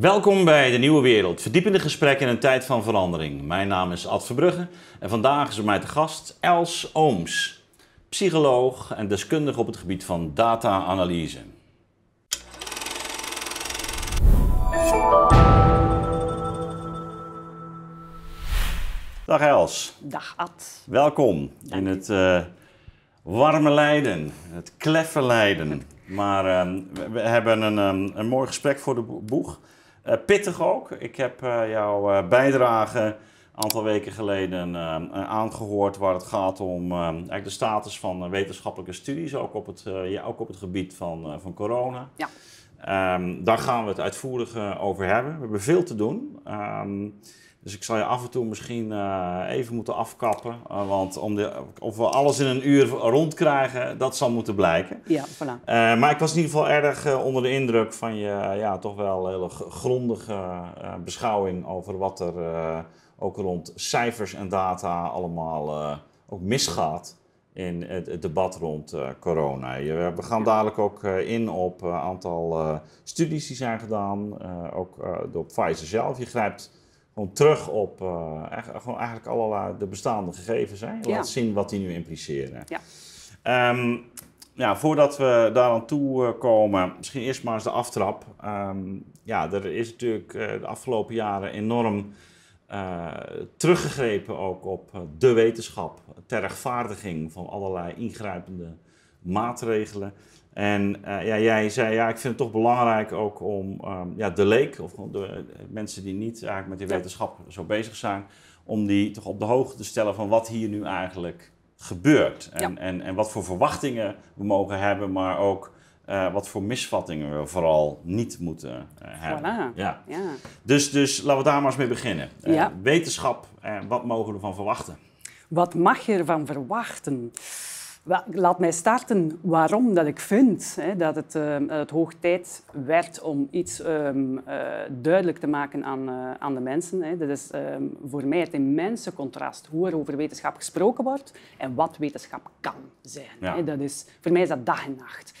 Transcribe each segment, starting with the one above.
Welkom bij De Nieuwe Wereld, verdiepende gesprekken in een tijd van verandering. Mijn naam is Ad Verbrugge en vandaag is bij mij te gast Els Ooms, psycholoog en deskundige op het gebied van data-analyse. Dag Els. Dag Ad. Welkom in het uh, warme Leiden, het kleffe Leiden. Maar uh, we, we, hebben een, um, een mooi gesprek voor de boeg. Uh, pittig ook. Ik heb jouw bijdrage een aantal weken geleden aangehoord waar het gaat om eigenlijk de status van wetenschappelijke studies, ook op het, ja, ook op het gebied van, van corona. Ja. Um, daar gaan we het uitvoerig over hebben. We hebben veel te doen. Um, dus ik zal je af en toe misschien uh, even moeten afkappen. Uh, want om de, of we alles in een uur rondkrijgen, dat zal moeten blijken. Ja, voilà. Uh, maar ik was in ieder geval erg onder de indruk van je ja, toch wel hele grondige beschouwing over wat er ook rond cijfers en data allemaal ook misgaat in het, het debat rond corona. Je, we gaan dadelijk ook in op een aantal studies die zijn gedaan, ook door Pfizer zelf. Je grijpt gewoon terug op uh, eigenlijk, gewoon eigenlijk allerlei de bestaande gegevens. Hè? Laat ja. zien wat die nu impliceren. Ja. Um, ja, voordat we daar aan toe komen, misschien eerst maar eens de aftrap. Um, ja, er is natuurlijk uh, de afgelopen jaren enorm uh, teruggegrepen ook op de wetenschap. Ter rechtvaardiging van allerlei ingrijpende maatregelen. En uh, ja, jij zei, ja, ik vind het toch belangrijk ook om um, ja, de leek, of de, mensen die niet eigenlijk met die wetenschap zo bezig zijn, om die toch op de hoogte te stellen van wat hier nu eigenlijk gebeurt. En, ja. en, en wat voor verwachtingen we mogen hebben, maar ook uh, wat voor misvattingen we vooral niet moeten uh, hebben. Voilà. Ja. ja. Dus, dus laten we daar maar eens mee beginnen. Ja. wetenschap, wat mogen we ervan verwachten? Wat mag je ervan verwachten? Laat mij starten waarom dat ik vind hè, dat, het, uh, het hoog tijd werd om iets um, uh, duidelijk te maken aan, uh, aan de mensen. Hè. Dat is um, voor mij het immense contrast hoe er over wetenschap gesproken wordt en wat wetenschap kan zijn. Ja. Hè. Dat is, voor mij is dat dag en nacht.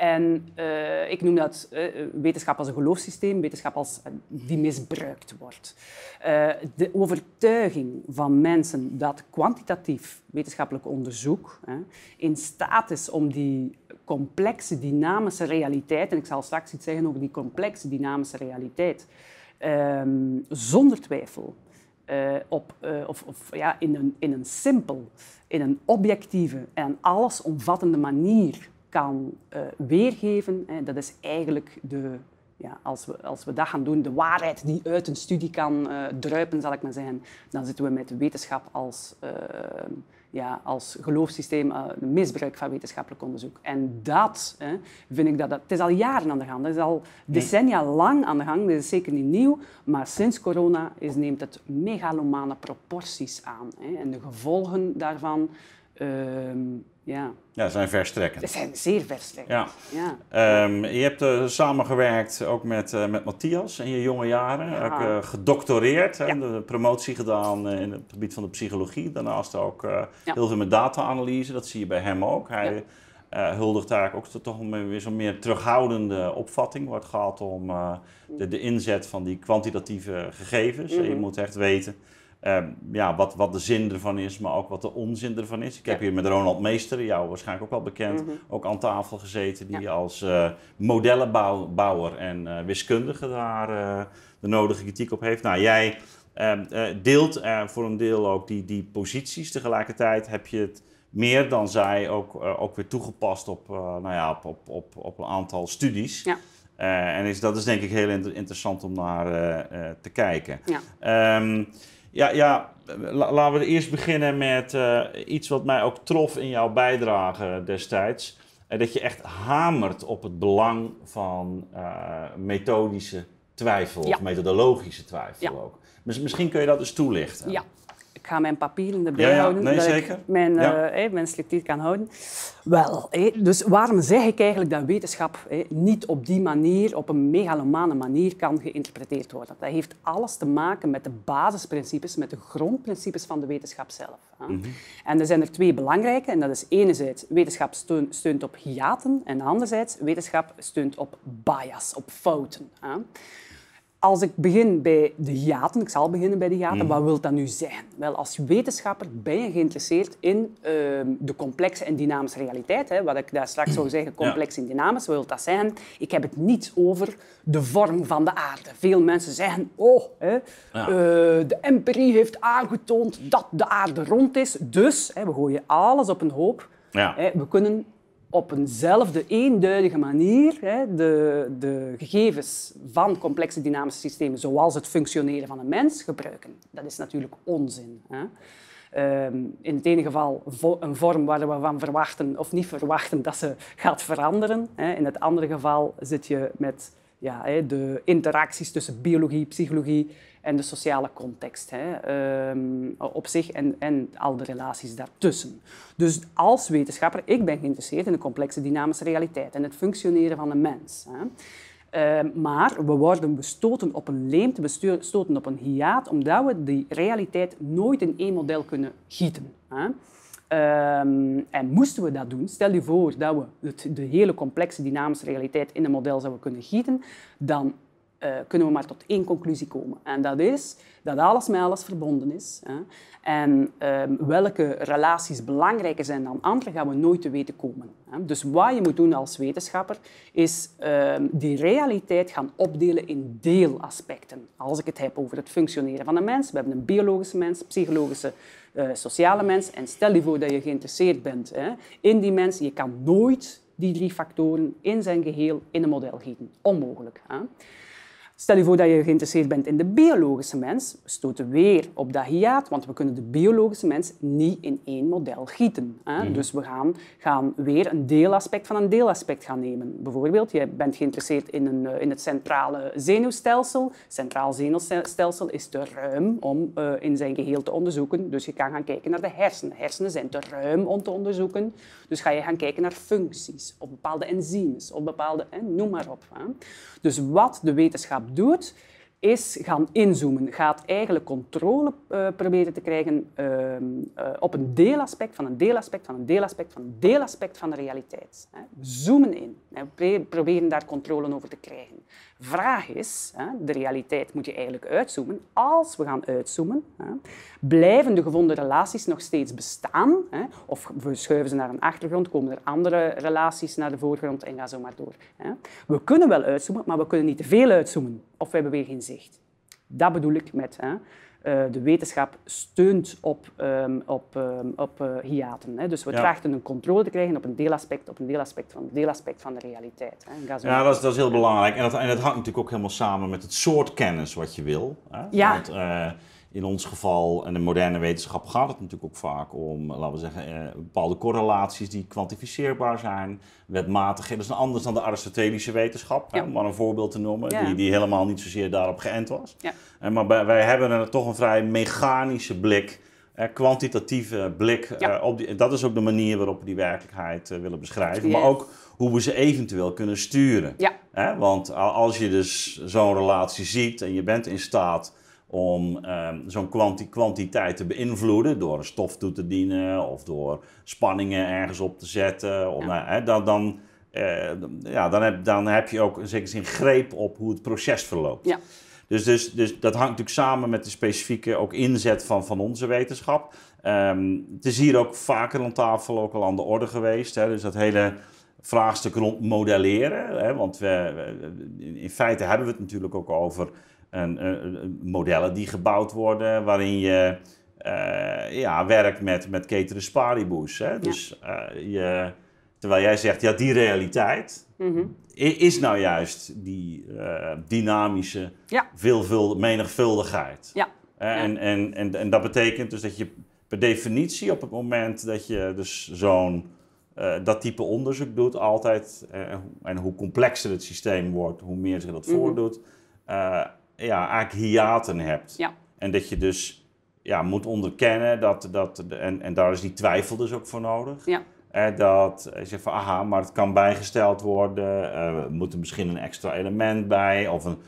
En uh, ik noem dat uh, wetenschap als een geloofssysteem, wetenschap als die misbruikt wordt. de overtuiging van mensen dat kwantitatief wetenschappelijk onderzoek in staat is om die complexe dynamische realiteit, en ik zal straks iets zeggen over die complexe dynamische realiteit, um, zonder twijfel op, of, of ja, in, een, in een simpel, in een objectieve en allesomvattende manier kan uh, weergeven, hè, dat is eigenlijk de, ja, als, we, als we dat gaan doen, de waarheid die uit een studie kan uh, druipen, zal ik maar zeggen, dan zitten we met de wetenschap als, uh, ja, als geloofssysteem, misbruik van wetenschappelijk onderzoek. En dat hè, vind ik dat, dat, het is al jaren aan de gang, dat is al decennia lang aan de gang, dat is zeker niet nieuw, maar sinds corona is, neemt het megalomane proporties aan. Hè, en de gevolgen daarvan ja. Ja, zijn verstrekkend. Ze zijn zeer verstrekkend. Ja. ja. Um, je hebt uh, samengewerkt ook met, uh, met Matthias in je jonge jaren. Ja. Ook, uh, gedoctoreerd, ja. hè, de promotie gedaan in het gebied van de psychologie. Daarnaast ook heel veel met data-analyse, dat zie je bij hem ook. Hij huldigt eigenlijk ook toch weer zo'n meer terughoudende opvatting, waar het gaat om de, de inzet van die kwantitatieve gegevens. Mhm. Je moet echt weten uh, ja, wat, wat de zin ervan is, maar ook wat de onzin ervan is. Ik heb Ja. hier met Ronald Meester, jou waarschijnlijk ook wel bekend, Mhm. ook aan tafel gezeten, die Ja. als eh, modellenbouwer en eh, wiskundige daar eh, de nodige kritiek op heeft. Nou, jij ehm, eh, deelt voor een deel ook die, die posities. Tegelijkertijd heb je het meer dan zij ook, ook weer toegepast op, nou ja, op, op, op, op een aantal studies. Ja. En is, dat is denk ik heel inter- interessant om naar te kijken. Ja. Ehm, ja, ja la- laten we eerst beginnen met eh, iets wat mij ook trof in jouw bijdrage destijds. Eh, dat je echt hamert op het belang van eh, methodische twijfel, Ja. of methodologische twijfel Ja. ook. Mis- misschien kun je dat eens toelichten. Ja. Ik ga mijn papieren erbij Ja, ja. houden, Nee, dat zeker. ik mijn, Ja. eh, eh, mijn selectief kan houden. Wel, eh, dus waarom zeg ik eigenlijk dat wetenschap niet op die manier, op een megalomane manier, kan geïnterpreteerd worden? Dat heeft alles te maken met de basisprincipes, met de grondprincipes van de wetenschap zelf. hè. Mhm. En er zijn er twee belangrijke, en dat is enerzijds wetenschap steun- steunt op hiaten en anderzijds wetenschap steunt op bias, op fouten. hè. Als ik begin bij de hiaten, ik zal beginnen bij de hiaten, mm. wat wil dat nu zijn? Wel, als wetenschapper ben je geïnteresseerd in ehm, de complexe en dynamische realiteit. Hè. Wat ik daar straks zou zeggen, complex en dynamisch, wat wil dat zijn? Ik heb het niet over de vorm van de aarde. Veel mensen zeggen, oh, hè, uh, de empirie heeft aangetoond dat de aarde rond is, dus hè, we gooien alles op een hoop. Hè, we kunnen op eenzelfde eenduidige manier hè, de, de gegevens van complexe dynamische systemen, zoals het functioneren van een mens, gebruiken. Dat is natuurlijk onzin. Hè. Ehm, in het ene geval een vorm waar we van verwachten of niet verwachten dat ze gaat veranderen. Hè. In het andere geval zit je met ja, de interacties tussen biologie, psychologie en de sociale context hè, ehm, op zich en, en al de relaties daartussen. Dus als wetenschapper, ik ben geïnteresseerd in de complexe dynamische realiteit en het functioneren van een mens. Hè. Ehm, maar we worden bestoten op een leemte, bestoten op een hiaat, omdat we die realiteit nooit in één model kunnen gieten. Hè. Ehm, en moesten we dat doen, stel je voor dat we de hele complexe dynamische realiteit in een model zouden kunnen gieten, dan uh, kunnen we maar tot één conclusie komen. En dat is dat alles met alles verbonden is. Hè. En um, welke relaties belangrijker zijn dan andere, gaan we nooit te weten komen. Hè. Dus wat je moet doen als wetenschapper, is um, die realiteit gaan opdelen in deelaspecten. Als ik het heb over het functioneren van een mens, we hebben een biologische mens, psychologische uh, sociale mens. En stel je voor dat je geïnteresseerd bent hè, in die mens. Je kan nooit die drie factoren in zijn geheel in een model gieten. Onmogelijk. Hè. Stel je voor dat je geïnteresseerd bent in de biologische mens. We stoten weer op dat hiaat, want we kunnen de biologische mens niet in één model gieten. Hè? Mhm. Dus we gaan, gaan weer een deelaspect van een deelaspect gaan nemen. Bijvoorbeeld, je bent geïnteresseerd in, een, eh, in het centrale zenuwstelsel. Het centraal zenuwstelsel is te ruim om uh, in zijn geheel te onderzoeken. Dus je kan gaan kijken naar de hersenen. Hersenen zijn te ruim om te onderzoeken. Dus ga je gaan kijken naar functies, of bepaalde enzymes, of bepaalde... Hè, noem maar op. Hè? Dus wat de wetenschap doet, is gaan inzoomen. Gaat eigenlijk controle uh, proberen te krijgen uh, uh, op een deelaspect van een deelaspect van een deelaspect van een deelaspect van de realiteit. We zoomen in. We proberen daar controle over te krijgen. Vraag is, de realiteit moet je eigenlijk uitzoomen. Als we gaan uitzoomen, blijven de gevonden relaties nog steeds bestaan? Of we schuiven ze naar een achtergrond, komen er andere relaties naar de voorgrond en ga zo maar door. We kunnen wel uitzoomen, maar we kunnen niet te veel uitzoomen of we hebben weer geen zicht. Dat bedoel ik met uh, de wetenschap steunt op, um, op, um, op uh, hiaten. Hè. Dus we ja. trachten een controle te krijgen op een deelaspect, op een deelaspect van, deelaspect van de realiteit. Hè. Ja, dat is, dat is heel belangrijk. En dat, en dat hangt natuurlijk ook helemaal samen met het soort kennis wat je wil. Hè. Ja. Want, uh, in ons geval, en de moderne wetenschap, gaat het natuurlijk ook vaak om, laten we zeggen, eh, bepaalde correlaties die kwantificeerbaar zijn, wetmatigheden. Dat is anders dan de Aristotelische wetenschap, ja. om maar een voorbeeld te noemen, ja. die, die helemaal niet zozeer daarop geënt was. Ja. En, maar wij hebben er toch een vrij mechanische blik, eh, kwantitatieve blik eh, op die. Dat is ook de manier waarop we die werkelijkheid eh, willen beschrijven, maar ook hoe we ze eventueel kunnen sturen. Ja. Want als je dus zo'n relatie ziet en je bent in staat om um, zo'n kwanti kwantiteit te beïnvloeden door een stof toe te dienen of door spanningen ergens op te zetten. Of, ja. nou, dan, dan, uh, ja, dan, heb, dan heb je ook in zekere zin greep op hoe het proces verloopt. Ja. Dus, dus, dus dat hangt natuurlijk samen met de specifieke ook inzet van, van onze wetenschap. Um, het is hier ook vaker aan tafel ook al aan de orde geweest. Hè, dus dat hele vraagstuk rond modelleren. Hè, want we, in feite hebben we het natuurlijk ook over een, modellen die gebouwd worden waarin je uh, ja, werkt met, met ceteris paribus. Hè? Dus uh, je, terwijl jij zegt, ja, die realiteit mm-hmm. is nou juist die uh, dynamische ja. veelvuld, menigvuldigheid. Ja. En, en, en, en dat betekent dus dat je per definitie op het moment dat je dus zo'n dat type onderzoek doet, altijd, en hoe complexer het systeem wordt, hoe meer zich dat mm-hmm. voordoet, ja, eigenlijk hiaten hebt. Ja. En dat je dus ja, moet onderkennen dat, dat en, en daar is die twijfel dus ook voor nodig. Ja. Eh, dat je zegt van, aha, maar het kan bijgesteld worden. Uh, er moet er misschien een extra element bij. Of een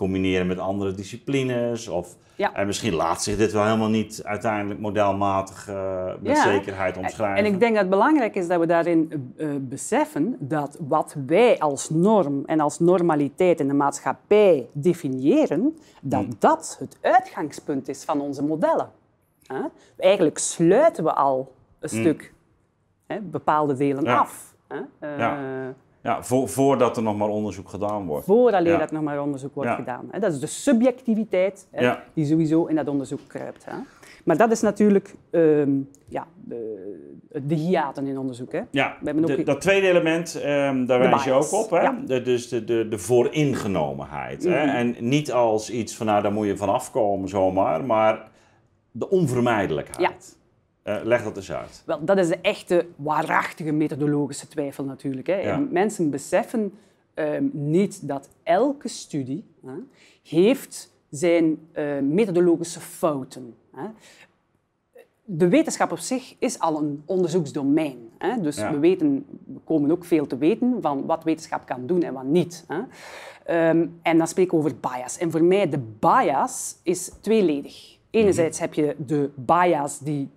combineren met andere disciplines. Of Ja. en misschien laat zich dit wel helemaal niet uiteindelijk modelmatig eh, met Ja. zekerheid omschrijven. En ik denk dat het belangrijk is dat we daarin eh, beseffen dat wat wij als norm en als normaliteit in de maatschappij definiëren, dat Hmm. dat het uitgangspunt is van onze modellen. Eigenlijk sluiten we al een stuk hè, bepaalde delen Hmm. Ja. af. Hè? Eh, Ja. Ja, vo- voordat er nog maar onderzoek gedaan wordt. Vooraleer Ja. dat nog maar onderzoek wordt Ja. gedaan. Hè. Dat is de subjectiviteit hè, Ja. die sowieso in dat onderzoek kruipt. Hè. Maar dat is natuurlijk ehm, ja, de, de hiaten in onderzoek. Hè. Ja, We hebben ook- de- dat tweede element, ehm, daar wijs je ook op. Hè? Ja. De, dus de, de, de vooringenomenheid. Hè? Mhm. En niet als iets van, nou, daar moet je van afkomen zomaar, maar de onvermijdelijkheid. Eh, leg dat eens uit. Wel, dat is de echte, waarachtige methodologische twijfel natuurlijk. Hè. Ja. Mensen beseffen ehm, niet dat elke studie hè, heeft zijn eh, methodologische fouten. Hè. De wetenschap op zich is al een onderzoeksdomein. Hè. Dus Ja. we, weten, we komen ook veel te weten van wat wetenschap kan doen en wat niet. Hè. Ehm, en dan spreken we over bias. En voor mij de bias is tweeledig. Enerzijds heb je de bias die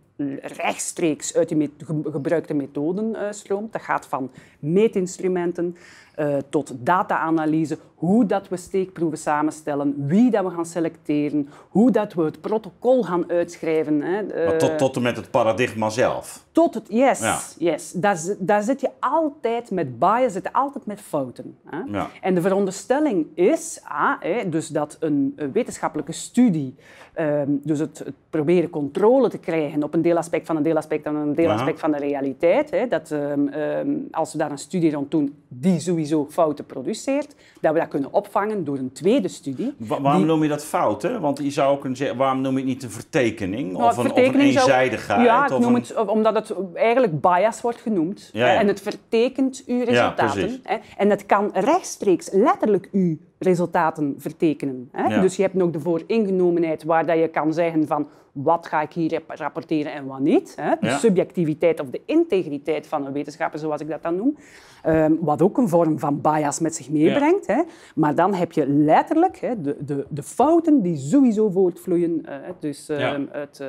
rechtstreeks uit ge- gebruikte methoden eh, stroomt. Dat gaat van meetinstrumenten eh, tot data-analyse, hoe dat we steekproeven samenstellen, wie dat we gaan selecteren, hoe dat we het protocol gaan uitschrijven. Hè. Maar Eh, tot, tot en met het paradigma zelf. tot het, yes, Ja. yes. Daar, zi- daar zit je altijd met bias, zit je altijd met fouten. Hè? Ja. En de veronderstelling is ah, hè, dus dat een, een wetenschappelijke studie, ehm, dus het, het proberen controle te krijgen op een deelaspect van een deelaspect van een deelaspect van de realiteit, hè, dat ehm, ehm, als we daar een studie rond doen die sowieso fouten produceert, dat we dat kunnen opvangen door een tweede studie. Wa- waarom die- noem je dat fout? Hè? Want je zou kunnen zeggen, waarom noem je het niet een vertekening? Nou, of, een, of een vertekening zou- eenzijdigheid? Ja, ik noem een- het omdat het eigenlijk bias wordt genoemd. Ja, ja. En het vertekent uw Ja, resultaten. hè. En het kan rechtstreeks letterlijk uw resultaten vertekenen. Hè. Ja. Dus je hebt nog de vooringenomenheid waar dat je kan zeggen van wat ga ik hier rap- rapporteren en wat niet. Hè. De Ja. subjectiviteit of de integriteit van een wetenschapper, zoals ik dat dan noem. Ehm, wat ook een vorm van bias met zich meebrengt. Hè. Maar dan heb je letterlijk hè, de, de, de fouten die sowieso voortvloeien eh, dus, ehm, uit,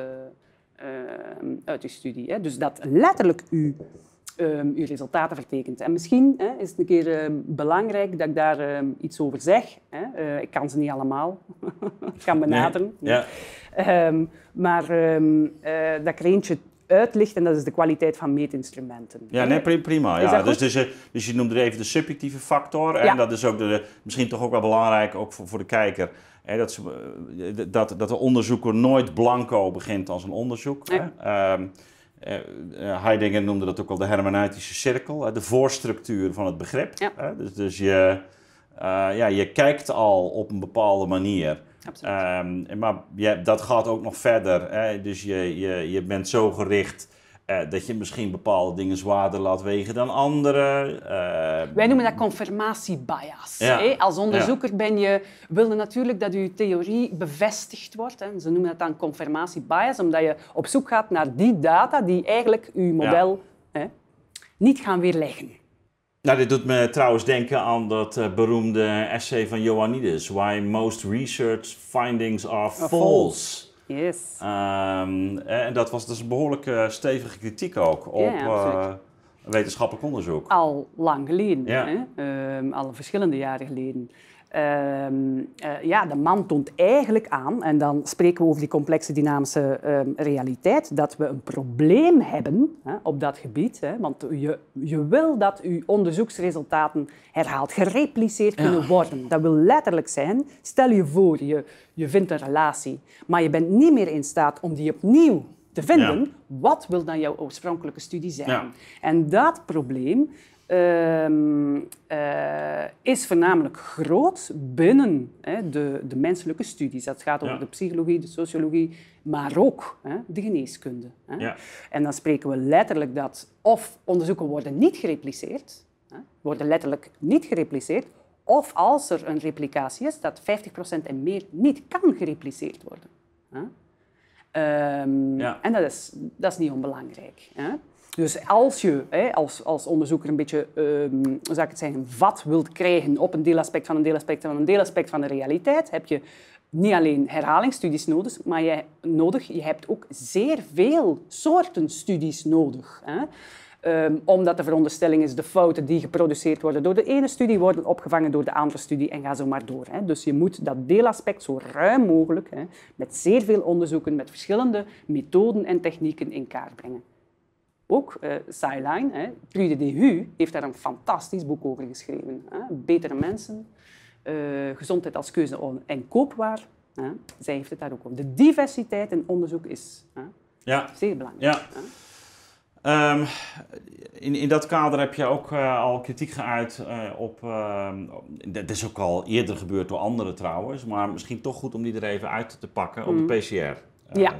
ehm, uit uw studie. Hè. Dus dat letterlijk uw, ehm, uw resultaten vertekent. En misschien hè, is het een keer ehm, belangrijk dat ik daar ehm, iets over zeg. Hè. Eh, ik kan ze niet allemaal. ik kan benaderen. Nee. Ja. Maar eh, dat ik er eentje uitlicht en dat is de kwaliteit van meetinstrumenten. Ja, nee, pri- prima. Ja. dat Dus, goed? dus, je- dus je noemde er even de subjectieve factor. En Ja. dat is ook de, misschien toch ook wel belangrijk, ook voor, voor de kijker. Hè, dat, ze, eh, dat, dat de onderzoeker nooit blanco begint als een onderzoek. Nee. Hè. Eh, eh, Heidegger noemde dat ook wel de hermeneutische cirkel, de voorstructuur van het begrip. Ja. Dus, dus je, eh, ja, je kijkt al op een bepaalde manier. En maar je, dat gaat ook nog verder. Hè? Dus je, je, je bent zo gericht eh, dat je misschien bepaalde dingen zwaarder laat wegen dan andere. Eh, Wij noemen dat confirmatiebias. Ja. hè. Als onderzoeker ben je, wil je natuurlijk dat je theorie bevestigd wordt. Hè. Ze noemen dat dan confirmatiebias, omdat je op zoek gaat naar die data die eigenlijk je model hè, niet gaan weerleggen. Nou, dit doet me trouwens denken aan dat eh, beroemde essay van Ioannidis. Why most research findings are false. Yes. Ehm, en dat was dus een behoorlijk eh, stevige kritiek ook op eh, wetenschappelijk onderzoek. Al lang geleden, hè? Ehm, al verschillende jaren geleden. Ehm, eh, ja, de man toont eigenlijk aan, en dan spreken we over die complexe dynamische ehm, realiteit, dat we een probleem hebben hè, op dat gebied. Hè, want je, je wil dat je onderzoeksresultaten herhaald, gerepliceerd kunnen worden. Dat wil letterlijk zijn, stel je voor, je, je vindt een relatie, maar je bent niet meer in staat om die opnieuw te vinden. Ja. Wat wil dan jouw oorspronkelijke studie zijn? Ja. En dat probleem ehm, eh, is voornamelijk groot binnen hè, de, de menselijke studies. Dat gaat over Ja. de psychologie, de sociologie, maar ook hè, de geneeskunde. Hè. Ja. En dan spreken we letterlijk dat of onderzoeken worden niet gerepliceerd, hè, worden letterlijk niet gerepliceerd, of als er een replicatie is, dat 50% en meer niet kan gerepliceerd worden. Hè. Ehm, Ja. En dat is, dat is niet onbelangrijk. Dus als je hè, als, als onderzoeker een beetje, um, hoe zou ik het zeggen, vat wilt krijgen op een deelaspect van een deelaspect van een deelaspect van de realiteit, heb je niet alleen herhalingsstudies nodig, maar je, nodig, je hebt ook zeer veel soorten studies nodig. Hè? Um, omdat de veronderstelling is de fouten die geproduceerd worden door de ene studie worden opgevangen door de andere studie en ga zo maar door. Hè. Dus je moet dat deelaspect zo ruim mogelijk, hè, met zeer veel onderzoeken, met verschillende methoden en technieken in kaart brengen. Ook uh, Skyline, hè, Trude de heeft daar een fantastisch boek over geschreven. Hè. Betere mensen, uh, gezondheid als keuze en koopwaar. Hè. Zij heeft het daar ook over. De diversiteit in onderzoek is hè, ja. zeer belangrijk. Ja. Um, in, in dat kader heb je ook uh, al kritiek geuit uh, op. Uh, dat is ook al eerder gebeurd door anderen trouwens, maar misschien toch goed om die er even uit te pakken op de mm. Ja,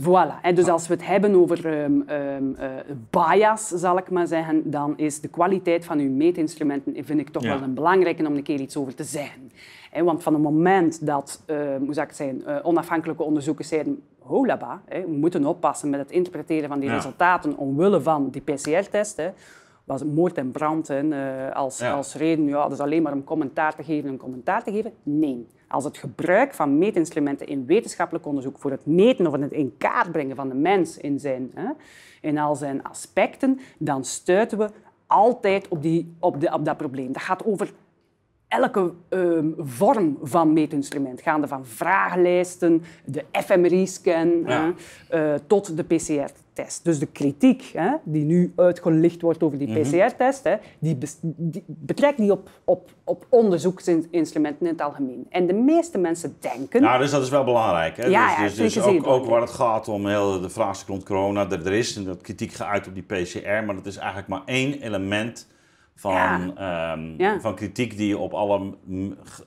voilà. En dus als we het hebben over um, um, bias, zal ik maar zeggen, dan is de kwaliteit van uw meetinstrumenten, vind ik toch wel een belangrijke om een keer iets over te zeggen. want van het moment dat, hoe zou ik het zeggen, onafhankelijke onderzoekers zeiden holaba, hè, we moeten oppassen met het interpreteren van die resultaten omwille van die PCR-test. Was moord en brand hè, eh, als, als reden, ja, dat is alleen maar om commentaar te geven en commentaar te geven? Nee. Als het gebruik van meetinstrumenten in wetenschappelijk onderzoek voor het meten of het in kaart brengen van de mens in, zijn, hè, in al zijn aspecten, dan stuiten we altijd op, die, op, de, op dat probleem. Dat gaat over elke um, vorm van meetinstrument, gaande van vragenlijsten, de fMRI-scan ja. uh, tot de PCR-test. Dus de kritiek hè, die nu uitgelicht wordt over die mhm. PCR-test, die, die, betrekt die op, op, op onderzoeksinstrumenten in het algemeen. En de meeste mensen denken... Ja, dus dat is wel belangrijk. Hè? Ja, dus, dus, dus ook, ook, waar het gaat om heel de vraagstuk rond corona, er, er is een kritiek geuit op die PCR, maar dat is eigenlijk maar één element van, ehm, van kritiek die je op alle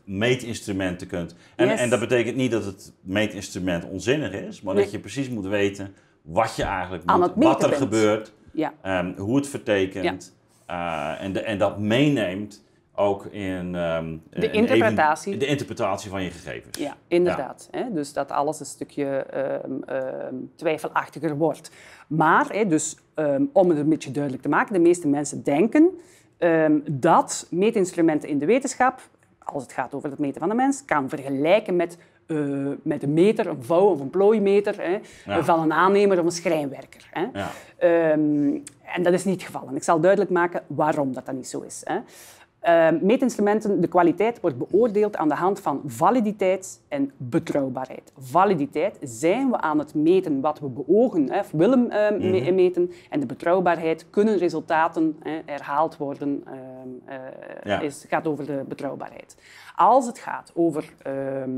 meetinstrumenten kunt. En, en dat betekent niet dat het meetinstrument onzinnig is, maar dat je precies moet weten wat je eigenlijk moet, wat er gebeurt, ja. um, hoe het vertekent uh, en, de, en dat meeneemt ook in um, de interpretatie. de interpretatie van je gegevens. Ja, inderdaad. Hè? Dus dat alles een stukje twijfelachtiger wordt. Maar, hè, dus, om het een beetje duidelijk te maken, de meeste mensen denken um, dat meetinstrumenten in de wetenschap, als het gaat over het meten van de mens, kan vergelijken met, uh, met een meter, een vouw of een plooimeter hè, van een aannemer of een schrijnwerker. Hè. Ja. Um, en dat is niet het geval. En ik zal duidelijk maken waarom dat, dat niet zo is. Hè. Uh, meetinstrumenten, de kwaliteit wordt beoordeeld aan de hand van validiteit en betrouwbaarheid. Validiteit zijn we aan het meten wat we beogen of willen uh, meten. En de betrouwbaarheid kunnen resultaten herhaald worden. Uh, ja. is, gaat over de betrouwbaarheid. Als het gaat over ehm,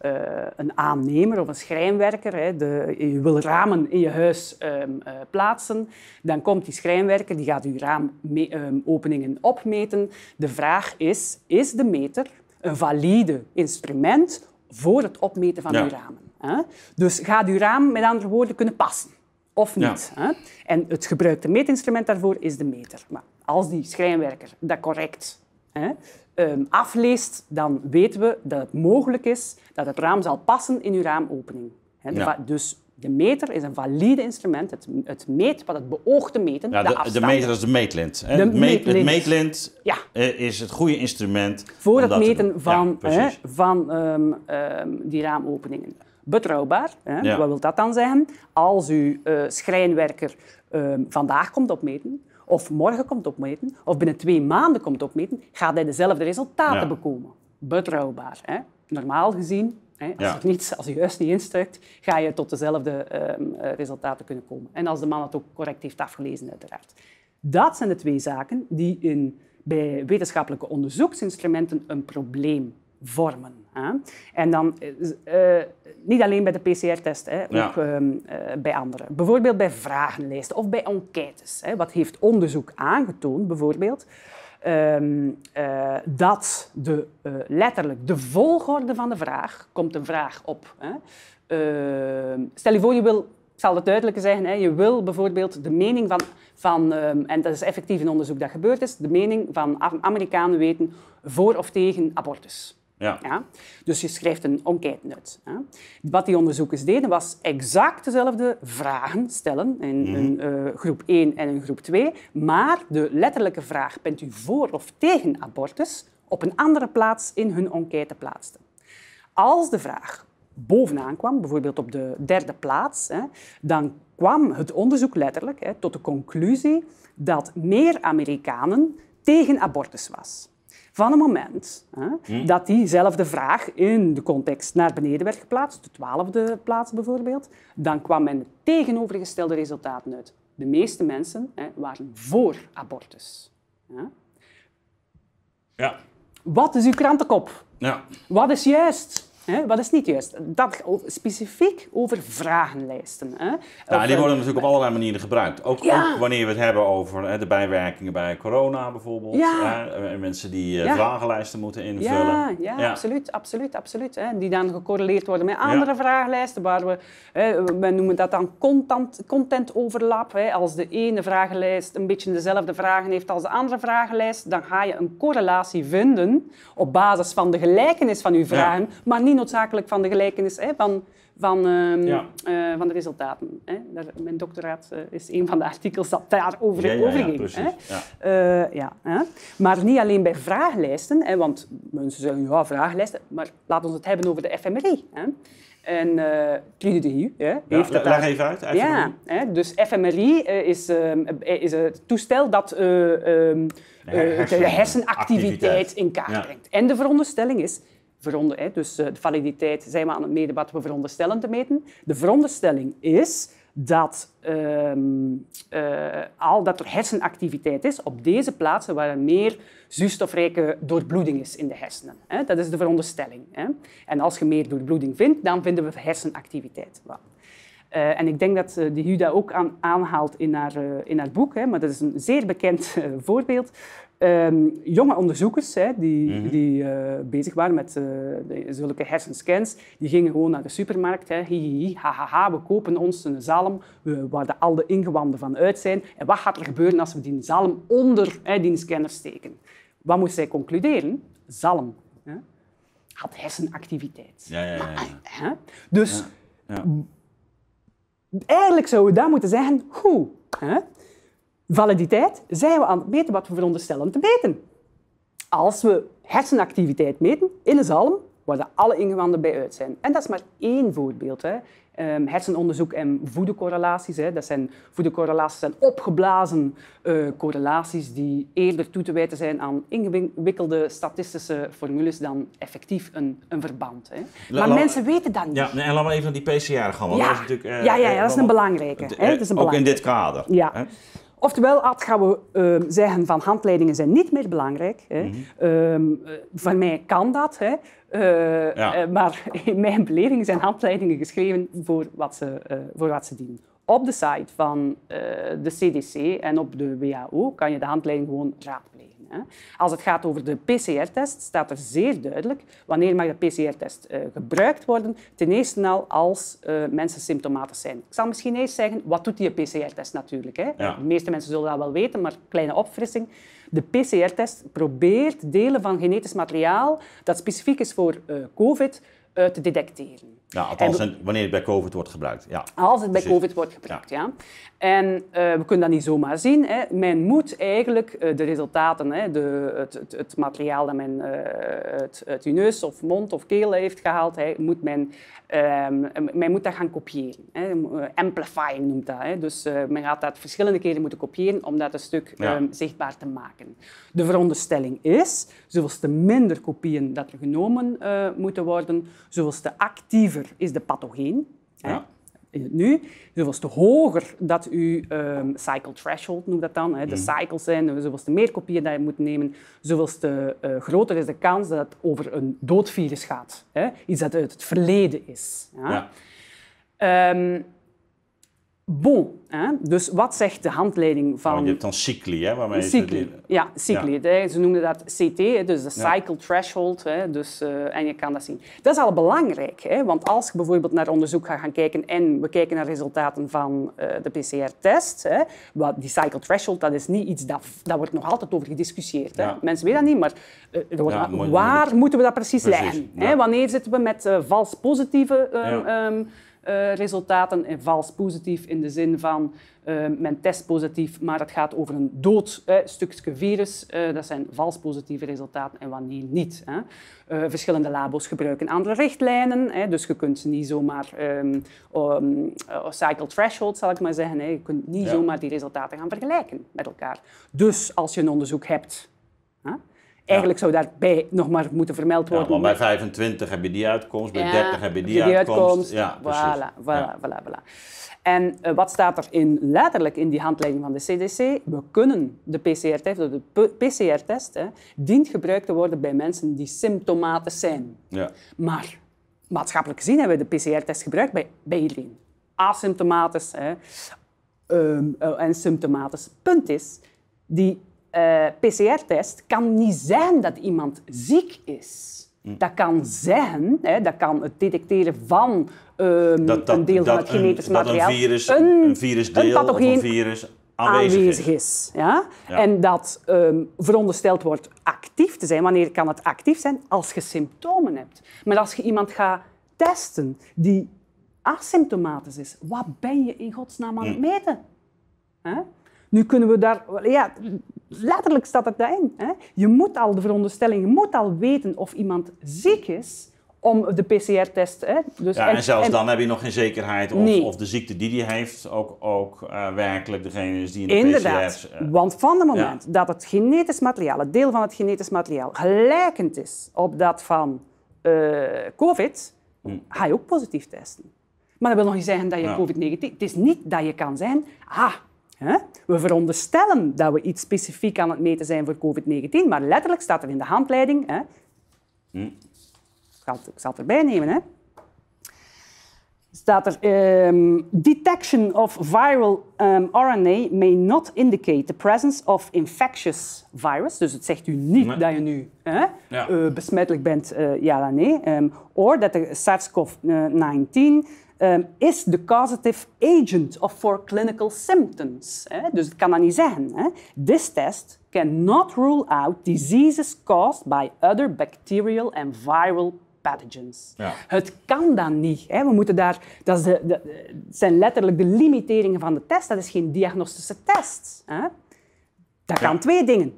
uh, een aannemer of een schrijnwerker, hè, de, je wil ramen in je huis um, uh, plaatsen, dan komt die schrijnwerker, die gaat je raamopeningen um, opmeten. De vraag is, is de meter een valide instrument voor het opmeten van ja. uw ramen? Hè? Dus gaat uw raam met andere woorden kunnen passen? Of niet? Ja. Hè? En het gebruikte meetinstrument daarvoor is de meter. Maar als die schrijnwerker dat correct hè, um, afleest, dan weten we dat het mogelijk is dat het raam zal passen in uw raamopening. He, Dus de meter is een valide instrument. Het, het, meet wat het beoogt te meten. Ja, de, de, meter is de meetlint. De meet, het meetlint ja. Eh, is het goede instrument. Voor het meten van, ja, van um, um, die raamopeningen. Betrouwbaar, hè? wat wil dat dan zeggen? Als uw uh, schrijnwerker vandaag komt opmeten, of morgen komt opmeten, of binnen twee maanden komt opmeten, gaat hij dezelfde resultaten bekomen. Betrouwbaar. Hè? Normaal gezien, hè, als, ja. niets, als je juist niet instuikt, ga je tot dezelfde um, resultaten kunnen komen. En als de man het ook correct heeft afgelezen, uiteraard. Dat zijn de twee zaken die in, bij wetenschappelijke onderzoeksinstrumenten een probleem vormen. Hè. En dan uh, niet alleen bij de PCR-test, ook ehm, uh, bij anderen. Bijvoorbeeld bij vragenlijsten of bij enquêtes. Hè. Wat heeft onderzoek aangetoond, bijvoorbeeld? Um, uh, dat de, letterlijk de volgorde van de vraag, komt een vraag op. Hè. Ehm, stel je voor, je wil, ik zal het duidelijker zeggen, hè, je wil bijvoorbeeld de mening van, van um, en dat is effectief een onderzoek dat gebeurd is, de mening van Amerikanen weten voor of tegen abortus. Ja. Ja? Dus je schrijft een enquête uit. Hè? Wat die onderzoekers deden, was exact dezelfde vragen stellen in een eh, groep 1 en een groep 2, maar de letterlijke vraag, bent u voor of tegen abortus, op een andere plaats in hun enquête plaatsten. Als de vraag bovenaan kwam, bijvoorbeeld op de derde plaats, hè, dan kwam het onderzoek letterlijk hè, tot de conclusie dat meer Amerikanen tegen abortus was. Van het moment hè, dat diezelfde vraag in de context naar beneden werd geplaatst, de twaalfde plaats bijvoorbeeld, dan kwam men tegenovergestelde resultaten uit. De meeste mensen hè, waren voor abortus. Ja. Ja. Wat is uw krantenkop? Ja. Wat is juist? Hè? Wat is niet juist? Dat specifiek over vragenlijsten. Hè? Of, die eh, worden natuurlijk op allerlei manieren gebruikt. Ook, Ja. ook wanneer we het hebben over hè, de bijwerkingen bij corona bijvoorbeeld. Ja. Hè, en mensen die eh, Ja. vragenlijsten moeten invullen. Ja, ja, Ja. absoluut, absoluut, absoluut. Hè. Die dan gecorreleerd worden met andere vragenlijsten, waar we, hè, we noemen dat dan content, content overlap. Hè. Als de ene vragenlijst een beetje dezelfde vragen heeft als de andere vragenlijst, dan ga je een correlatie vinden op basis van de gelijkenis van uw vragen, maar niet noodzakelijk van de gelijkenis hè, van, van, ehm, Ja. eh, van de resultaten. Hè. Daar, mijn doctoraat eh, is een van de artikels dat daarover Ja, over ging. precies. hè. Ja. Eh, ja, hè. Maar niet alleen bij vragenlijsten, hè, want mensen zeggen ja, vragenlijsten, maar laten we het hebben over de FMRI. Hè. En uh, Trude de Hieu hè, Ja, heeft het leg daar- even uit. Ja, hè, dus FMRI is, is het toestel dat eh, ehm, eh, de hersen- hersenactiviteit activiteit. in kaart brengt. En de veronderstelling is, dus eh, de validiteit zijn we aan het meten wat we veronderstellen te meten. De veronderstelling is dat, ehm, eh, al dat er hersenactiviteit is op deze plaatsen waar er meer zuurstofrijke doorbloeding is in de hersenen. Hè. Dat is de veronderstelling. Hè. En als je meer doorbloeding vindt, dan vinden we hersenactiviteit. Eh, en ik denk dat de Huda ook aan, aanhaalt in haar, in haar boek, hè, maar dat is een zeer bekend voorbeeld. Ehm, jonge onderzoekers hè, die, die eh, bezig waren met eh, de- zulke hersenscans, die gingen gewoon naar de supermarkt. Hè, hi, hi, hi, ha, ha, ha, we kopen ons een zalm we- waar de, al de ingewanden van uit zijn. En wat gaat er gebeuren als we die zalm onder hè, die scanner steken? Wat moest zij concluderen? Zalm hè, had hersenactiviteit. Ja, ja, ja. Hè? Dus Ja. eigenlijk zouden we dan moeten zeggen, goed, hè? Validiteit, zijn we aan het meten wat we veronderstellen te meten. Als we hersenactiviteit meten in een zalm, waar de alle ingewanden bij uit zijn. En dat is maar één voorbeeld. Hè. Ehm, hersenonderzoek en voedecorrelaties. Hè. Dat zijn, voedecorrelaties zijn opgeblazen eh, correlaties die eerder toe te wijten zijn aan ingewikkelde statistische formules dan effectief een, een verband. Hè. Maar mensen weten dat niet. Ja, en laten we even naar die PCR gaan. Want Ja. dat is natuurlijk, eh, Ja, ja, ja, eh, dat is een belangrijke, hè, dat is een ook in dit kader. Ja. hè? Oftewel, Ad, gaan we ehm, zeggen van handleidingen zijn niet meer belangrijk. Hè. Mhm. Ehm, eh, van mij kan dat. Hè. Eh, Ja. eh, maar in mijn beleving zijn handleidingen geschreven voor wat ze, eh, voor wat ze dienen. Op de site van de CDC en op de WHO kan je de handleiding gewoon raadplegen. Als het gaat over de PCR-test, staat er zeer duidelijk wanneer mag de PCR-test eh, gebruikt worden. Ten eerste al als eh, mensen symptomatisch zijn. Ik zal misschien eerst zeggen, wat doet die PCR-test natuurlijk? Hè? Ja. De meeste mensen zullen dat wel weten, maar kleine opfrissing. De PCR-test probeert delen van genetisch materiaal dat specifiek is voor eh, COVID te detecteren. Ja, althans, En wanneer het bij COVID wordt gebruikt. Ja. Als het bij Precies. COVID wordt gebruikt, ja. En eh, we kunnen dat niet zomaar zien. Hè. Men moet eigenlijk eh, de resultaten, hè, de, het, het, het materiaal dat men uit, uit uw neus of mond of keel heeft gehaald, hè, moet men, ehm, men moet dat gaan kopiëren. Hè. Eh, Amplifying noemt dat. Hè. Dus eh, men gaat dat verschillende keren moeten kopiëren om dat een stuk Ja. ehm, zichtbaar te maken. De veronderstelling is, zoals te minder kopieën dat er genomen eh, moeten worden, zoals te actiever is de pathogeen. hè. In het nu. Zoveel te hoger dat uw ehm, cycle threshold, noemt dat dan, hè, de cycles zijn, zoveel te meer kopieën dat je moet nemen, zoveel te eh, groter is de kans dat het over een doodvirus gaat. Hè, iets dat uit het verleden is. Ja. Ja. Ehm, Bon, hè? dus wat zegt de handleiding van... Je hebt dan cycli, hè? Waarmee Cycli. Ze, Ja, cycli. Ze noemden dat CT, dus de cycle threshold. Hè, dus, eh, en je kan dat zien. Dat is al belangrijk, hè, want als je bijvoorbeeld naar onderzoek gaat gaan kijken en we kijken naar resultaten van eh, de PCR-test, hè, wat die cycle threshold, dat is niet iets dat... Daar wordt nog altijd over gediscussieerd. Hè. Ja. Mensen weten dat niet, maar eh, wordt maar- waar moet- moeten we dat precies, Precies, leggen? Wanneer zitten we met vals positieve ehm, ehm, eh, resultaten en vals positief in de zin van eh, men test positief, maar het gaat over een dood eh, stukje virus. Eh, dat zijn vals positieve resultaten en wanneer niet. Hè. Eh, verschillende labo's gebruiken andere richtlijnen, hè, dus je kunt ze niet zomaar ehm eh, cycle threshold, zal ik maar zeggen. Hè. Je kunt niet Ja. zomaar die resultaten gaan vergelijken met elkaar. Dus als je een onderzoek hebt, eigenlijk zou daarbij nog maar moeten vermeld Ja, worden. want bij 25 heb je die uitkomst, bij Ja, 30 heb je die, uitkomst. Ja. Voilà, voilà, voilà, voilà. En eh, wat staat er in, letterlijk in die handleiding van de CDC? We kunnen de PCR-test, de PCR-test, hè, dient gebruikt te worden bij mensen die symptomatisch zijn. Ja. Maar maatschappelijk gezien hebben we de PCR-test gebruikt bij, bij iedereen. Asymptomatisch hè, ehm, eh, en symptomatisch. Punt is, die eh, PCR-test kan niet zijn dat iemand ziek is. Hm. Dat kan zeggen, hè, dat kan het detecteren van ehm, Dat, dat, een deel van het genetisch een, materiaal. Dat een virus, een, een virusdeel een of een virus aanwezig, aanwezig is. is. ja? Ja. En dat ehm, verondersteld wordt actief te zijn. Wanneer kan het actief zijn? Als je symptomen hebt. Maar als je iemand gaat testen die asymptomatisch is, wat ben je in godsnaam aan het Hm. meten? Nu kunnen we daar... Ja, letterlijk staat het daarin. Hè? Je moet al de veronderstelling, je moet al weten of iemand ziek is om de PCR-test... Hè? Dus, Ja, en, zelfs dan heb je nog geen zekerheid of, Nee. of de ziekte die hij heeft ook, ook eh, werkelijk degene is die in de Inderdaad. PCR's... eh, Want van het moment dat het genetisch materiaal, het deel van het genetisch materiaal, gelijkend is op dat van eh, COVID, ga je ook positief testen. Maar dat wil nog niet zeggen dat je Ja. COVID-19... Het is niet dat je kan zijn... Ah, we veronderstellen dat we iets specifiek aan het meten zijn voor COVID-19, maar letterlijk staat er in de handleiding... Hè, ik, zal het, ik zal het erbij nemen, hè staat er ehm, detection of viral ehm, RNA may not indicate the presence of infectious virus. Dus het zegt u niet Nee. dat je nu hè, Ja. eh, besmettelijk bent, eh, ja dan nee. Ehm, or that the SARS-CoV-19 ehm, is the causative agent of for clinical symptoms. Hè? Dus het kan dat niet zeggen. Hè? This test cannot rule out diseases caused by other bacterial and viral pathogens. Ja. Het kan dan niet. Hè. We moeten daar, dat is de, de, het zijn letterlijk de limiteringen van de test. Dat is geen diagnostische test. Hè. Dat kan Ja. twee dingen.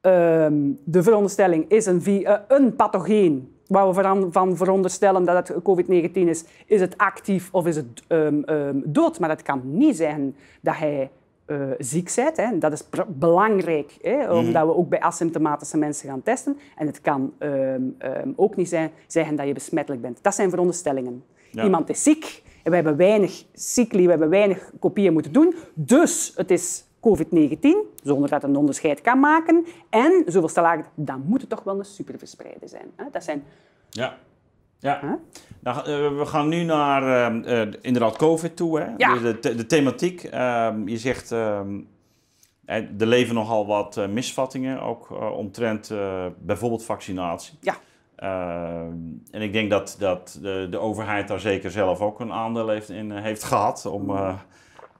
Ehm, de veronderstelling is een, eh, een pathogeen waar we van, van veronderstellen dat het COVID-19 is. Is het actief of is het ehm, ehm, dood? Maar dat kan niet zijn dat hij eh, ziek bent. Hè. Dat is belangrijk, hè, omdat we ook bij asymptomatische mensen gaan testen. En het kan ehm, ook niet zijn, zeggen dat je besmettelijk bent. Dat zijn veronderstellingen. Ja. Iemand is ziek en we hebben weinig cycli, we hebben weinig kopieën moeten doen. Dus het is COVID-19, zonder dat het een onderscheid kan maken. En, zoveel te lager, dan moet het toch wel een superverspreider zijn. hè. Dat zijn Ja. Ja. Huh? Nou, eh, we gaan nu naar eh, eh, inderdaad COVID toe. Hè? Ja. De, de, de thematiek. ehm, je zegt, ehm, eh, er leven nogal wat misvattingen, ook omtrent bijvoorbeeld vaccinatie. Ja. Ehm, en ik denk dat, dat de, de overheid daar zeker zelf ook een aandeel heeft, in heeft gehad, om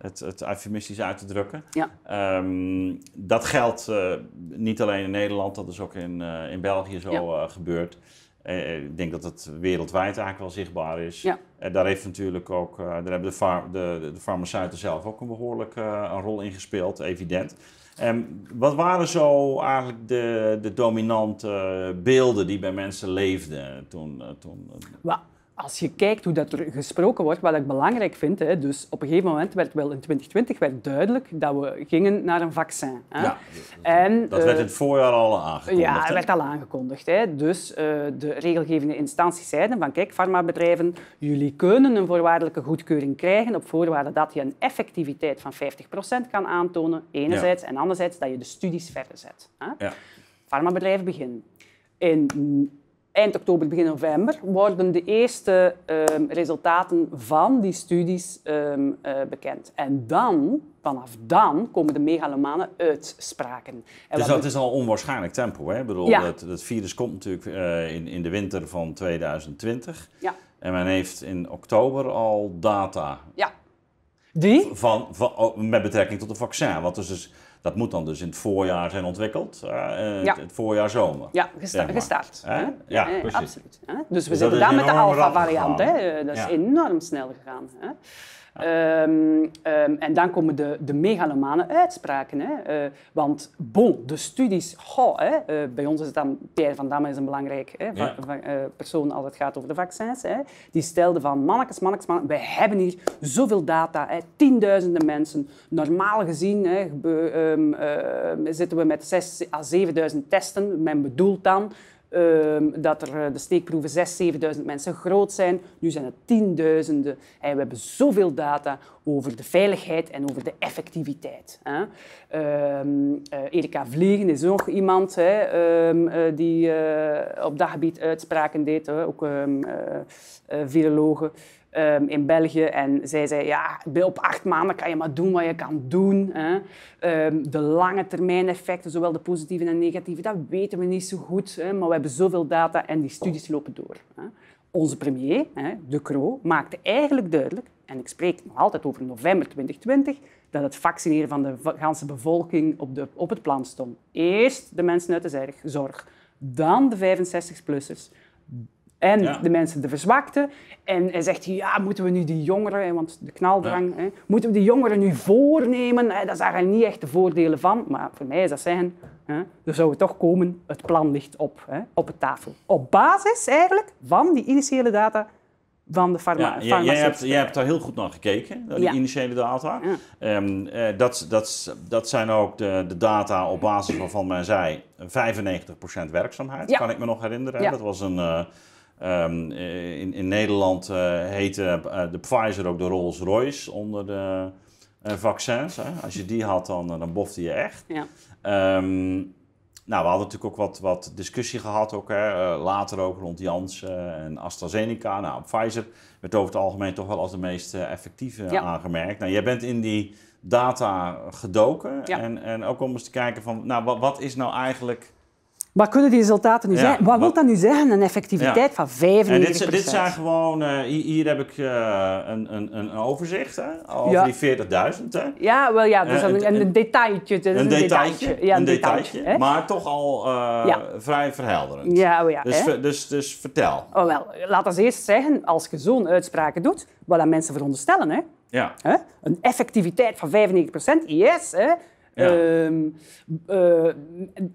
het, het eufemistisch uit te drukken. Ja. Ehm, dat geldt eh, niet alleen in Nederland, dat is ook in, eh, in België zo Ja. eh, gebeurd. Ik denk dat het wereldwijd eigenlijk wel zichtbaar is. Ja. Daar heeft natuurlijk ook, daar hebben de, far- de, de farmaceuten zelf ook een behoorlijk eh, een rol in gespeeld, evident. Ehm, wat waren zo eigenlijk de, de dominante beelden die bij mensen leefden toen? toen Als je kijkt hoe dat er gesproken wordt, wat ik belangrijk vind, hè, dus op een gegeven moment werd wel in 2020 werd duidelijk dat we gingen naar een vaccin. Hè. Ja, en, dat werd in eh, het voorjaar al aangekondigd. Ja, dat werd al aangekondigd. Hè. Dus eh, de regelgevende instanties zeiden van kijk, farmabedrijven, jullie kunnen een voorwaardelijke goedkeuring krijgen op voorwaarde dat je een effectiviteit van 50% kan aantonen, enerzijds, en anderzijds dat je de studies verder zet. Hè. Ja. Farmabedrijven beginnen. In eind oktober, begin november, worden de eerste ehm, resultaten van die studies ehm, eh, bekend. En dan, vanaf dan, komen de megalomane uitspraken. En Dus wat dat is al onwaarschijnlijk tempo. Hè? Ik bedoel, Ja. het, het virus komt natuurlijk eh, in, in de winter van 2020. Ja, En men heeft in oktober al data ja. Die? van, van, oh, met betrekking tot een vaccin. Want dus, dus, dat moet dan dus in het voorjaar zijn ontwikkeld. Ja. het, voorjaar zomer. Ja, gesta- Zeg maar. gestart. Ja, Eh, precies. absoluut. Dus we Dus zitten daar met de enorm rap alpha-variant. hè. Dat is enorm snel gegaan. Hè. Ehm, ehm, en dan komen de, de megalomane uitspraken. Hè. Eh, want bon, de studies, goh, hè, eh, bij ons is het dan, Pierre van Damme is een belangrijk hè, Ja. eh, persoon als het gaat over de vaccins. Hè. Die stelde van, mannetjes, mannetjes, mannetjes, wij hebben hier zoveel data, hè, tienduizenden mensen. Normaal gezien hè, ehm, zitten we met 6 à 7000 testen. Men bedoelt dan Ehm, dat er eh, de steekproeven 6.000, 7.000 mensen groot zijn. Nu zijn het tienduizenden. En we hebben zoveel data over de veiligheid en over de effectiviteit. Hè. Ehm, eh, Erika Vliegen is nog iemand hè, ehm, eh, die op dat gebied uitspraken deed, hè, ook ehm, in België. En zij zei, ja, op acht maanden kan je maar doen wat je kan doen. Hè. Ehm, de lange termijn effecten, zowel de positieve en negatieve, dat weten we niet zo goed. Hè. Maar we hebben zoveel data en die studies lopen door. Hè. Onze premier, hè, De Croo, maakte eigenlijk duidelijk, en ik spreek nog altijd over november 2020, dat het vaccineren van de ganse bevolking op, de, op het plan stond. Eerst de mensen uit de zorg, dan de 65-plussers, en Ja. de mensen, de verzwakten. En hij zegt, ja, moeten we nu die jongeren, want de knaldrang, hè, moeten we die jongeren nu voornemen? Daar zagen hij niet echt de voordelen van. Maar voor mij is dat zeggen, hè, er zou het toch komen, het plan ligt op, hè, op de tafel. Op basis eigenlijk van die initiële data van de farma Ja, jij, jij, hebt, jij hebt daar heel goed naar gekeken, die Ja. initiële data. Ja. Ehm, eh, dat, dat, dat zijn ook de, de data op basis waarvan men zei 95% werkzaamheid, Ja. kan ik me nog herinneren. Dat was een, eh, ehm, eh, in, in Nederland eh, heette eh, de Pfizer ook de Rolls-Royce onder de vaccins. Hè. Als je die had, dan, dan bofte je echt. Ja. Ehm, nou, we hadden natuurlijk ook wat, wat discussie gehad, ook, hè, later ook rond Janssen en AstraZeneca. Nou, Pfizer werd over het algemeen toch wel als de meest effectieve Ja. aangemerkt. Nou, jij bent in die data gedoken Ja. en, en ook om eens te kijken van, nou, wat, wat is nou eigenlijk... Wat kunnen die resultaten nu Ja, zijn? Wat wil dat nu zeggen? Een effectiviteit van 95%. En dit, zijn- dit zijn gewoon, eh, hier, hier heb ik eh, een, een, een overzicht hè, over Ja. die 40.000. Hè. Ja, wel ja, dus Eh, een, een- een, een detailtje. Een detailtje, Ja, een detailtje, maar toch al vrij verhelderend. Ja, oh ja, Dus, hè. dus, dus vertel. Oh, wel, laat ons eerst zeggen, als je zo'n uitspraken doet, wat dat mensen veronderstellen, hè, Ja. hè, een effectiviteit van 95%, yes. Hè, Ja. Ehm, eh,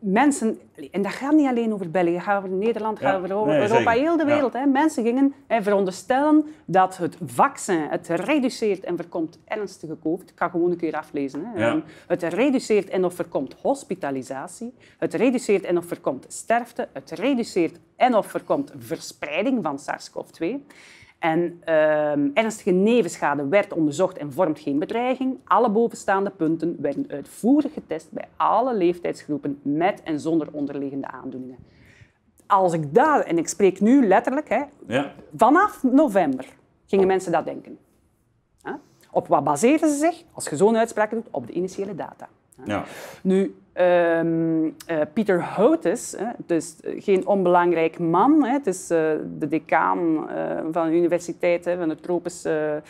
mensen, en dat gaat niet alleen over België, gaat over Nederland, dat Ja, over Europa, nee, Europa, zeker. heel de Ja. wereld. Hè. Mensen gingen hè, veronderstellen dat het vaccin het reduceert en voorkomt ernstige COVID. Ik ga gewoon een keer aflezen. Hè. Ehm, het reduceert en of voorkomt hospitalisatie. Het reduceert en of voorkomt sterfte. Het reduceert en of voorkomt verspreiding van SARS-CoV-2. En ehm, ernstige nevenschade werd onderzocht en vormt geen bedreiging. Alle bovenstaande punten werden uitvoerig getest bij alle leeftijdsgroepen met en zonder onderliggende aandoeningen. Als ik dat, en ik spreek nu letterlijk, hè, Ja. vanaf november gingen mensen dat denken. Op wat baseren ze zich, als je zo'n uitspraak doet, op de initiële data. Ja. Nu, ehm, eh, Pieter Houtes, het is geen onbelangrijk man, hè, het is eh, de decaan eh, van de universiteit hè, van de tropische, eh, eh,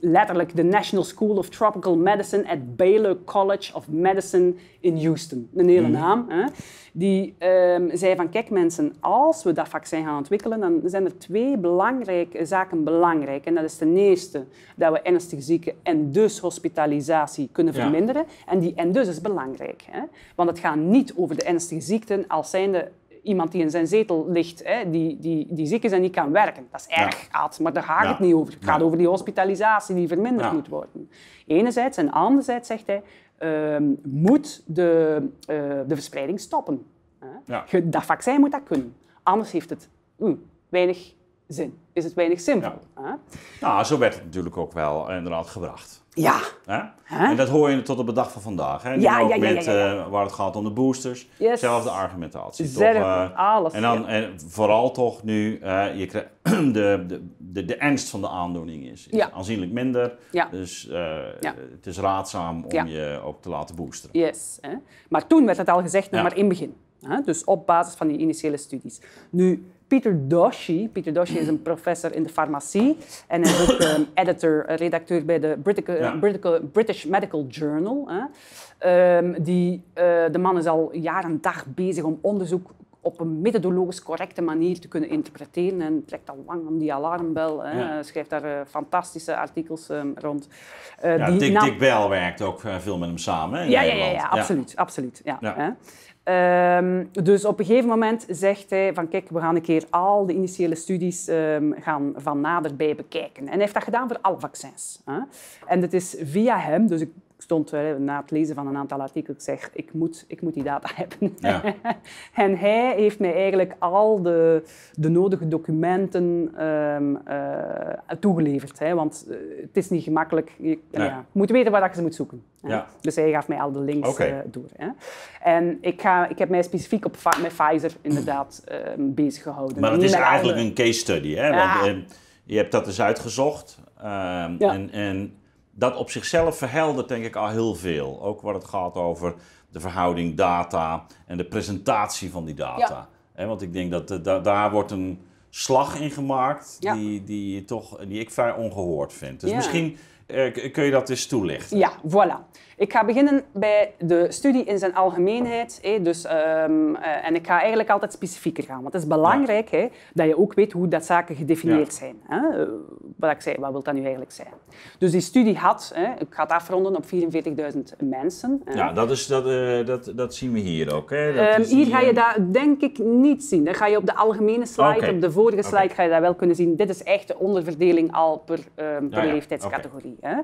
letterlijk de National School of Tropical Medicine at Baylor College of Medicine in Houston. Een hele naam. Hè. Die ehm, zei van, kijk mensen, als we dat vaccin gaan ontwikkelen, dan zijn er twee belangrijke zaken belangrijk. En dat is ten eerste dat we ernstige zieken en dus hospitalisatie kunnen Ja. verminderen. En die en dus is belangrijk. Hè? Want het gaat niet over de ernstige ziekten als zijnde iemand die in zijn zetel ligt, hè, die, die, die ziek is en niet kan werken. Dat is erg, Aad, maar daar gaat Ja. het niet over. Het gaat Ja. over die hospitalisatie die verminderd Ja. moet worden. Enerzijds. En anderzijds zegt hij, ehm, moet de, eh, de verspreiding stoppen. Hè? Ja. Dat vaccin moet dat kunnen. Anders heeft het weinig zin is het weinig simpel. hè? Nou, zo werd het natuurlijk ook wel inderdaad gebracht. Ja. Hè? En dat hoor je tot op de dag van vandaag. Hè? Ja, ook ja, ja, ja, met ja, ja. eh, waar het gaat om de boosters. Yes. Zelfde argumentatie. Toch, Zelfde, eh, alles, En, dan, en vooral toch nu, eh, je krijgt de, de, de, de ernst van de aandoening is, aanzienlijk minder. Ja. Dus Ja. het is raadzaam om je ook te laten boosteren. Yes. Hè. Maar toen werd het al gezegd, nog maar in het begin. Hè. Dus op basis van die initiële studies. Nu, Peter Doshi, Peter Doshi is een professor in de farmacie en hij is ook ehm, editor, eh, redacteur bij de British, Ja. British, British Medical Journal. Hè. Ehm, die, eh, de man is al jaar en dag bezig om onderzoek op een methodologisch correcte manier te kunnen interpreteren en trekt al lang aan die alarmbel. Hè. Ja. Schrijft daar eh, fantastische artikels ehm, rond. Eh, Ja, die Dick, Dick Bell werkt ook eh, veel met hem samen hè, in ja, ja, ja, absoluut. absoluut. Ja. Hè. Ehm, dus op een gegeven moment zegt hij van kijk, we gaan een keer al de initiële studies ehm, gaan van naderbij bekijken. En hij heeft dat gedaan voor alle vaccins. Hè. En het is via hem, dus stond eh, na het lezen van een aantal artikels, ik zeg ik moet, ik moet die data hebben. Ja. en hij heeft mij eigenlijk al de, de nodige documenten ehm, eh, toegeleverd. Hè, want eh, het is niet gemakkelijk. Je, Nee. ja, moet weten waar dat je ze moet zoeken. Ja. Dus hij gaf mij al de links door. Hè. En ik, ga, ik heb mij specifiek op, met Pfizer inderdaad ehm, bezig gehouden. Maar het is eigenlijk een case study. Hè? Ja. Want, je hebt dat dus uitgezocht. ehm, Ja. en, en dat op zichzelf verheldert denk ik al heel veel. Ook wat het gaat over de verhouding data en de presentatie van die data. Ja. Want ik denk dat eh, da- daar wordt een slag in gemaakt Ja. die, die, toch, die ik vrij ongehoord vind. Dus Ja. misschien kun je dat eens toelichten. Ja, voilà. Ik ga beginnen bij de studie in zijn algemeenheid. Hè, dus, ehm, eh, en ik ga eigenlijk altijd specifieker gaan. Want het is belangrijk hè, dat je ook weet hoe dat zaken gedefinieerd Ja. zijn. Hè. Eh, Wat ik zei, wat wil dat nu eigenlijk zijn? Dus die studie had, hè, ik ga het afronden op 44.000 mensen. hè. Ja, dat, is, dat, eh, dat, dat zien we hier ook. Hè? Dat Ehm, is hier ga je dat denk ik niet zien. Dan ga je op de algemene slide, op de vorige slide ga je dat wel kunnen zien. Dit is echt de onderverdeling al per, ehm, per ja. leeftijdscategorie. Hè.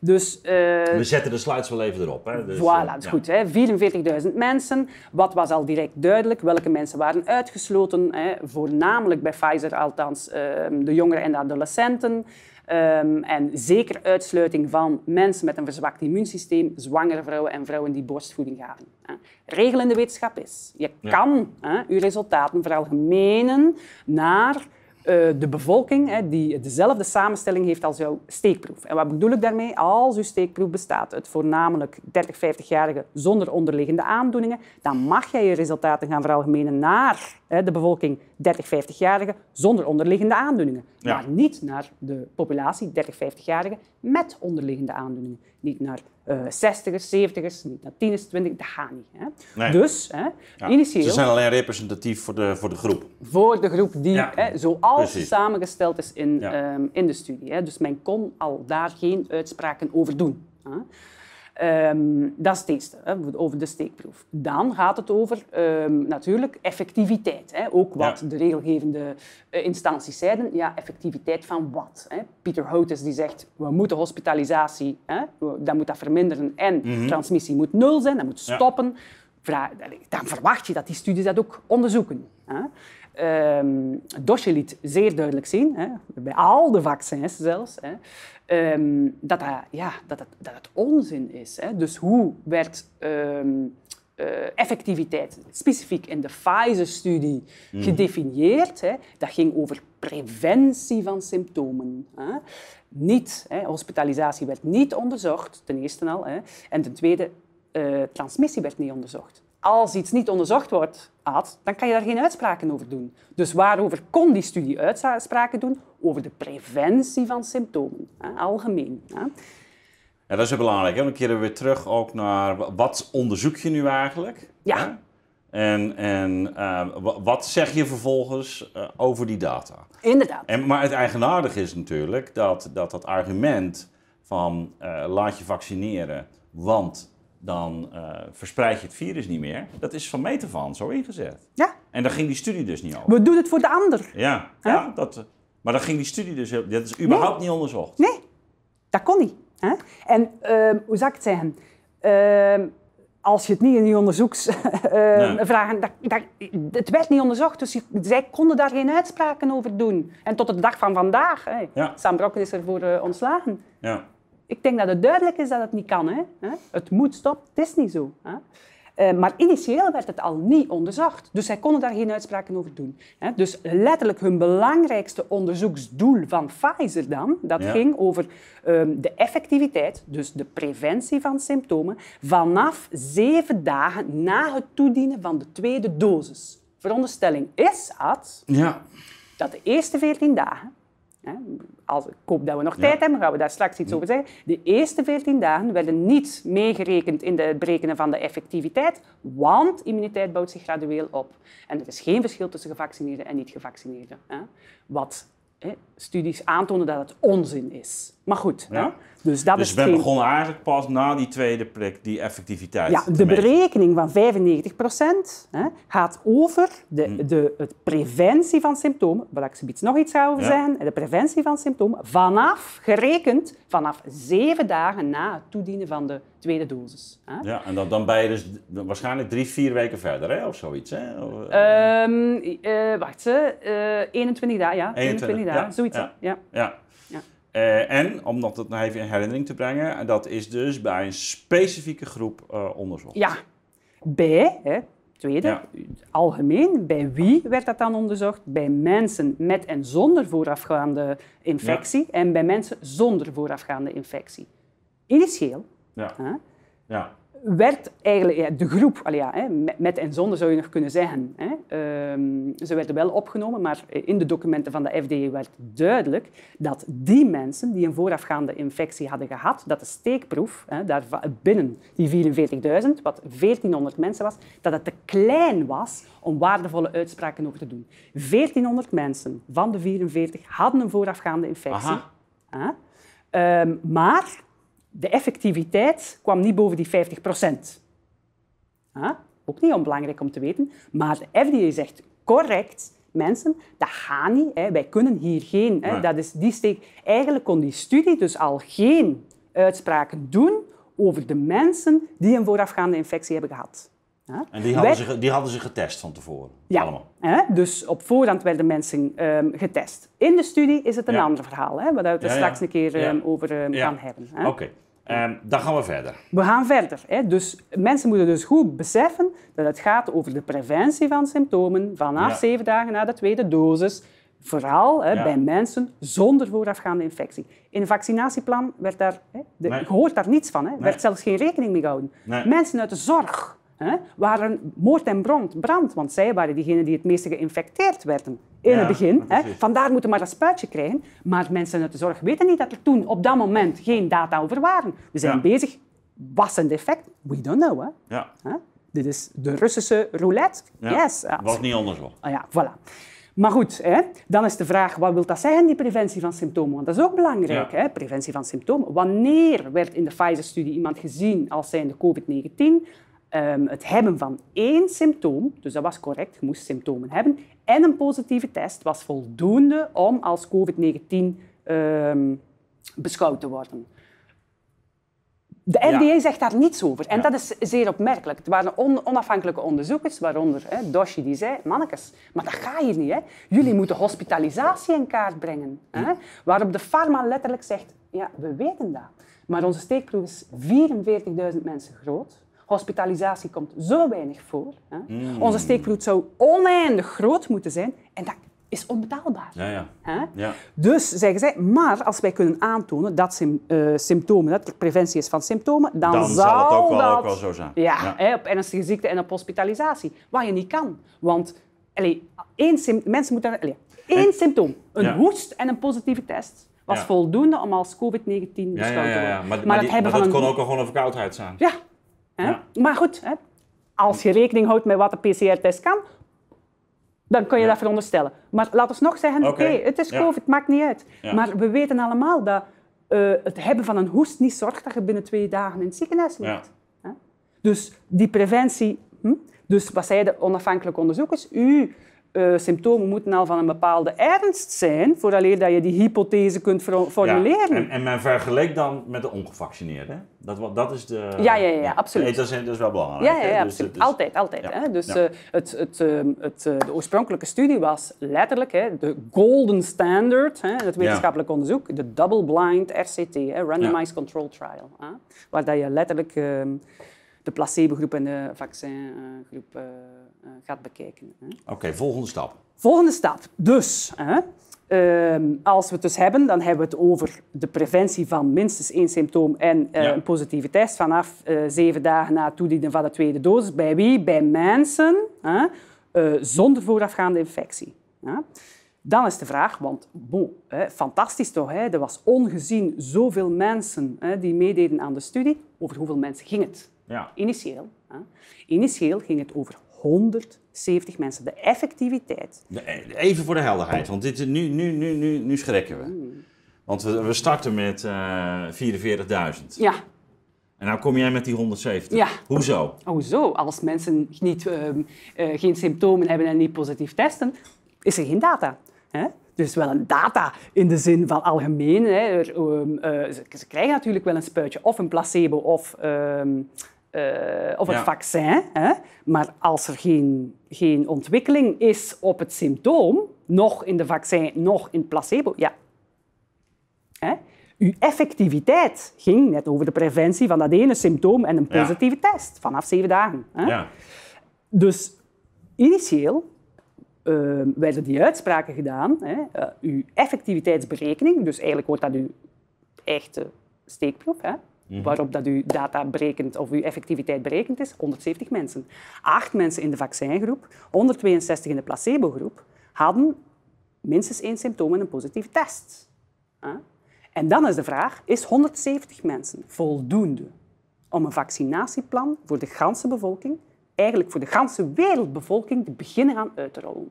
Dus, eh, We zetten de slides wel even erop. Hè? Dus, voilà, eh, dat is ja. goed. hè. 44.000 mensen. Wat was al direct duidelijk? Welke mensen waren uitgesloten? Hè? Voornamelijk bij Pfizer althans ehm, de jongeren en de adolescenten. Ehm, en zeker uitsluiting van mensen met een verzwakt immuunsysteem, zwangere vrouwen en vrouwen die borstvoeding gaven. hè. Regel in de wetenschap is, je Ja. kan hè, je resultaten veralgemenen naar de bevolking hè, die dezelfde samenstelling heeft als jouw steekproef. En wat bedoel ik daarmee? Als uw steekproef bestaat uit voornamelijk 30, 50-jarigen zonder onderliggende aandoeningen, dan mag jij je resultaten gaan veralgemenen naar de bevolking 30, 50-jarigen zonder onderliggende aandoeningen. Ja. Maar niet naar de populatie 30, 50-jarigen met onderliggende aandoeningen. Niet naar eh 60ers, 70ers, niet naar 10ers, 20 dat gaat niet. Hè. Nee. Dus, hè, Ja, initieel Ze zijn alleen representatief voor de, voor de groep. voor de groep die Ja, hè, zoals precies. samengesteld is in, Ja. ehm, in de studie. Hè. Dus men kon al daar geen uitspraken over doen. Hè. Ehm, dat is het eerste, hè, over de steekproef. Dan gaat het over ehm, natuurlijk effectiviteit. Hè. Ook wat Ja. de regelgevende eh, instanties zeiden. Ja, effectiviteit van wat? Hè. Pieter Houtes die zegt, we moeten hospitalisatie, hè, dat moet dat verminderen en transmissie moet nul zijn, dat moet Ja. stoppen. Vra- dan verwacht je dat die studies dat ook onderzoeken. Hè. Ehm Dosje liet zeer duidelijk zien, hè, bij al de vaccins zelfs, hè, ehm, dat, dat, ja, dat, het, dat het onzin is. Hè. Dus hoe werd ehm, eh, effectiviteit specifiek in de Pfizer-studie gedefinieerd? Hè? Dat ging over preventie van symptomen. Hè. Niet, hè, hospitalisatie werd niet onderzocht, ten eerste al. Hè. En ten tweede, eh, transmissie werd niet onderzocht. Als iets niet onderzocht wordt, had, dan kan je daar geen uitspraken over doen. Dus waarover kon die studie uitspraken doen? Over de preventie van symptomen, hè, algemeen. Hè. Ja, dat is heel belangrijk. Hè? Dan keren we weer terug ook naar wa- wat onderzoek je nu eigenlijk? Ja. Hè? En, en eh, wa- wat zeg je vervolgens eh, over die data? Inderdaad. En, maar het eigenaardige is natuurlijk dat dat, dat argument van eh, laat je vaccineren, want dan eh, verspreid je het virus niet meer. Dat is van meet af aan zo ingezet. Ja, En daar ging die studie dus niet over. we doen het voor de ander. Ja, ja dat, maar dan ging die studie dus, dat is überhaupt niet onderzocht. Nee, dat kon niet. Hè? En ehm, hoe zou ik het zeggen? Ehm, als je het niet in die onderzoeksvragen... dat, dat, het werd niet onderzocht, dus je- zij konden daar geen uitspraken over doen. En tot de dag van vandaag. Hè. Ja. Sam Brokken is ervoor eh, ontslagen. Ja. Ik denk dat het duidelijk is dat het niet kan. Hè? Het moet stoppen, het is niet zo. Hè? Eh, maar initieel werd het al niet onderzocht. Dus zij konden daar geen uitspraken over doen. Hè? Dus letterlijk hun belangrijkste onderzoeksdoel van Pfizer dan, dat Ja. ging over ehm, de effectiviteit, dus de preventie van symptomen, vanaf zeven dagen na het toedienen van de tweede dosis. Veronderstelling is, Ad, Ja. dat de eerste 14 dagen, als, ik hoop dat we nog Ja. tijd hebben, gaan we daar straks iets over zeggen, de eerste 14 dagen werden niet meegerekend in de- het berekenen van de effectiviteit, want immuniteit bouwt zich gradueel op. En er is geen verschil tussen gevaccineerden en niet-gevaccineerden. Wat hè, studies aantonen dat het onzin is. Maar goed, Ja. hè, dus dat Dus is we geen... begonnen eigenlijk pas na die tweede prik die effectiviteit Ja, de berekening van 95% hè, gaat over de, Hm. de het preventie van symptomen, waar ik zoiets nog iets ga over Ja. zeggen, de preventie van symptomen vanaf, gerekend vanaf zeven dagen na het toedienen van de tweede dosis. Hè. Ja, en dan, dan ben je dus waarschijnlijk drie, vier weken verder, hè? of zoiets. Hè? Eh, Ehm, eh, wacht, ze, eh 21 dagen, ja. 21, dagen, ja, zoiets. ja. Ja. Eh, en, om dat nog even in herinnering te brengen, en dat is dus bij een specifieke groep eh onderzocht. Ja, bij, hè, tweede, Ja. algemeen, bij wie werd dat dan onderzocht? Bij mensen met en zonder voorafgaande infectie en bij mensen zonder voorafgaande infectie. Initieel Ja. ja. Werd eigenlijk ja, de groep, ja, hè, met, en zonder zou je nog kunnen zeggen, hè, ehm, ze werden wel opgenomen, maar in de documenten van de FDA werd duidelijk dat die mensen die een voorafgaande infectie hadden gehad, dat de steekproef hè, daar binnen die 44.000, wat 1400 mensen was, dat het te klein was om waardevolle uitspraken over te doen. 1400 mensen van de 44 hadden een voorafgaande infectie. Aha. Hè? Ehm, maar de effectiviteit kwam niet boven die 50 procent. Ook niet onbelangrijk om te weten. Maar de FDA zegt correct, mensen, dat gaat niet. Hè. Wij kunnen hier geen... Hè. Nee. Dat is die steek. Eigenlijk kon die studie dus al geen uitspraken doen over de mensen die een voorafgaande infectie hebben gehad. En die hadden, ze, die hadden ze getest van tevoren. ja, Allemaal. hè? dus op voorhand werden mensen ehm, getest. In de studie is het een Ja. ander verhaal, hè? waar we het Ja, straks een keer ehm, over ehm, gaan hebben. Oké, dan gaan we verder. We gaan verder. Hè? Dus mensen moeten dus goed beseffen dat het gaat over de preventie van symptomen vanaf zeven dagen na de tweede dosis. Vooral hè, bij mensen zonder voorafgaande infectie. In een vaccinatieplan werd daar, hè, de, Nee. daar niets van. Hè, Nee. werd zelfs geen rekening mee gehouden. Nee. Mensen uit de zorg hè, waren moord en brand, brand, want zij waren diegenen die het meeste geïnfecteerd werden in Ja, het begin. Hè. Vandaar moeten maar een spuitje krijgen. Maar mensen uit de zorg weten niet dat er toen op dat moment geen data over waren. We zijn Ja. bezig. Was een defect? We don't know. Hè. Ja, Hè? Dit is de Russische roulette. Ja. Yes. Was niet onderzocht. ah ja, voilà. Maar goed, hè, dan is de vraag, wat wil dat zeggen, die preventie van symptomen? Want dat is ook belangrijk, Ja. hè, preventie van symptomen. Wanneer werd in de Pfizer-studie iemand gezien als zijnde COVID-19? Ehm, het hebben van één symptoom, dus dat was correct, je moest symptomen hebben, en een positieve test was voldoende om als COVID-19 ehm, beschouwd te worden. De Ja. FDA zegt daar niets over. En Ja. dat is zeer opmerkelijk. Het waren on- onafhankelijke onderzoekers, waaronder hè, Doshi, die zei... Mannekes, maar dat gaat hier niet. Hè. Jullie moeten hospitalisatie in kaart brengen. Hè. Waarop de pharma letterlijk zegt... Ja, we weten dat. Maar onze steekproef is 44.000 mensen groot. Hospitalisatie komt zo weinig voor. Hè. Onze steekproef zou oneindig groot moeten zijn. En dat is onbetaalbaar. Ja, ja. Hè? ja. Dus zeggen zij, maar als wij kunnen aantonen dat eh, symptomen, dat er preventie is van symptomen, dan, Dan zal het ook wel- dat- ook wel zo zijn. Ja. Hè, op ernstige ziekte en op hospitalisatie. Wat je niet kan. Want allee, één mensen moeten... Allee, één symptoom, een hoest en een positieve test, was voldoende om als COVID-19 Ja, beschouwd ja, te ja, worden. ja. Maar, maar, het die- hebben maar dat kon ook al gewoon een verkoudheid zijn. Ja. Hè? Ja. Maar goed, hè, als je rekening houdt met wat de PCR-test kan, dan kun je Ja. dat veronderstellen. Maar laat ons nog zeggen, Oké. het is. COVID, maakt niet uit. Maar we weten allemaal dat eh, het hebben van een hoest niet zorgt dat je binnen twee dagen in het ziekenhuis ligt. Dus die preventie... Hm? Dus wat zeiden onafhankelijke onderzoekers? Uw eh, symptomen moeten al van een bepaalde ernst zijn, vooraleer dat je die hypothese kunt for- formuleren. Ja, en, en men vergeleek dan met de ongevaccineerden. Dat, dat is de... Ja, ja, ja, absoluut. Nee, dat, is, dat is wel belangrijk. Ja, ja, ja Dus altijd, altijd. Hè? Dus eh, het, het, ehm, het, eh, de oorspronkelijke studie was letterlijk hè, de golden standard, hè, het wetenschappelijk onderzoek, de double-blind RCT, hè, Randomized Control Trial, hè, waar dat je letterlijk ehm, de placebo-groep en de vaccingroep eh, eh, gaat bekijken. Oké, volgende stap. Volgende stap. Dus, hè, ehm, als we het dus hebben, dan hebben we het over de preventie van minstens één symptoom en eh, Ja. een positieve test vanaf zeven dagen na het toedienen van de tweede dosis. Bij wie? Bij mensen hè, zonder voorafgaande infectie. Ja. Dan is de vraag, want bon, hè, fantastisch toch, hè, er was ongezien zoveel mensen hè, die meededen aan de studie. Over hoeveel mensen ging het? Ja. Initieel, hè. Initieel ging het over 170 mensen. De effectiviteit. Even voor de helderheid, want dit, nu, nu, nu, nu, nu schrikken we. Want we, we starten met eh 44.000. Ja, En nou kom jij met die 170. Ja. Hoezo? hoezo? Als mensen niet, ehm, eh, geen symptomen hebben en niet positief testen, is er geen data. Hè? Dus wel een data in de zin van algemeen. Hè. Er, ehm, eh, ze, ze krijgen natuurlijk wel een spuitje of een placebo of, ehm, eh, of het Ja. vaccin. Hè. Maar als er geen, geen ontwikkeling is op het symptoom, nog in de vaccin, nog in het placebo, ja, Hè? Uw effectiviteit ging net over de preventie van dat ene symptoom en een Ja. positieve test vanaf zeven dagen. Hè? Ja. Dus initieel eh, werden die uitspraken gedaan. Hè? Eh, uw effectiviteitsberekening, dus eigenlijk wordt dat uw echte steekproef, hè? Waarop dat uw data berekent of uw effectiviteit berekend is, 170 mensen. Acht mensen in de vaccingroep, 162 in de placebogroep, hadden minstens één symptoom en een positieve test. En dan is de vraag, is 170 mensen voldoende om een vaccinatieplan voor de ganse bevolking, eigenlijk voor de ganse wereldbevolking, te beginnen aan uit te rollen?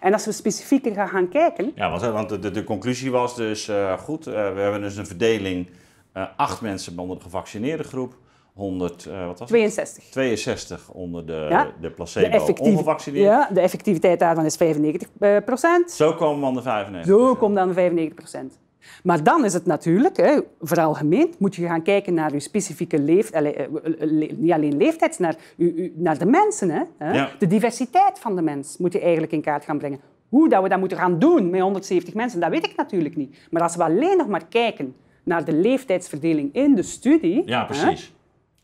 En als we specifieker gaan kijken, Ja, want, de, de conclusie was dus eh, goed. eh, we hebben dus een verdeling. Eh acht mensen onder de gevaccineerde groep. 100, eh, wat was het? 62. 62 onder de, Ja. de De, placebo ongevaccineerd. ja, de effectiviteit daarvan is 95 eh, procent. Zo komen we aan de 95. Zo komt dan 95 procent. Maar dan is het natuurlijk, hè, vooral gemeen, moet je gaan kijken naar je specifieke leeftijd, niet alleen leeftijd, naar, naar de mensen. Hè, hè. Ja. De diversiteit van de mens moet je eigenlijk in kaart gaan brengen. Hoe dat we dat moeten gaan doen met 170 mensen, dat weet ik natuurlijk niet. Maar als we alleen nog maar kijken naar de leeftijdsverdeling in de studie, Ja, hè, precies.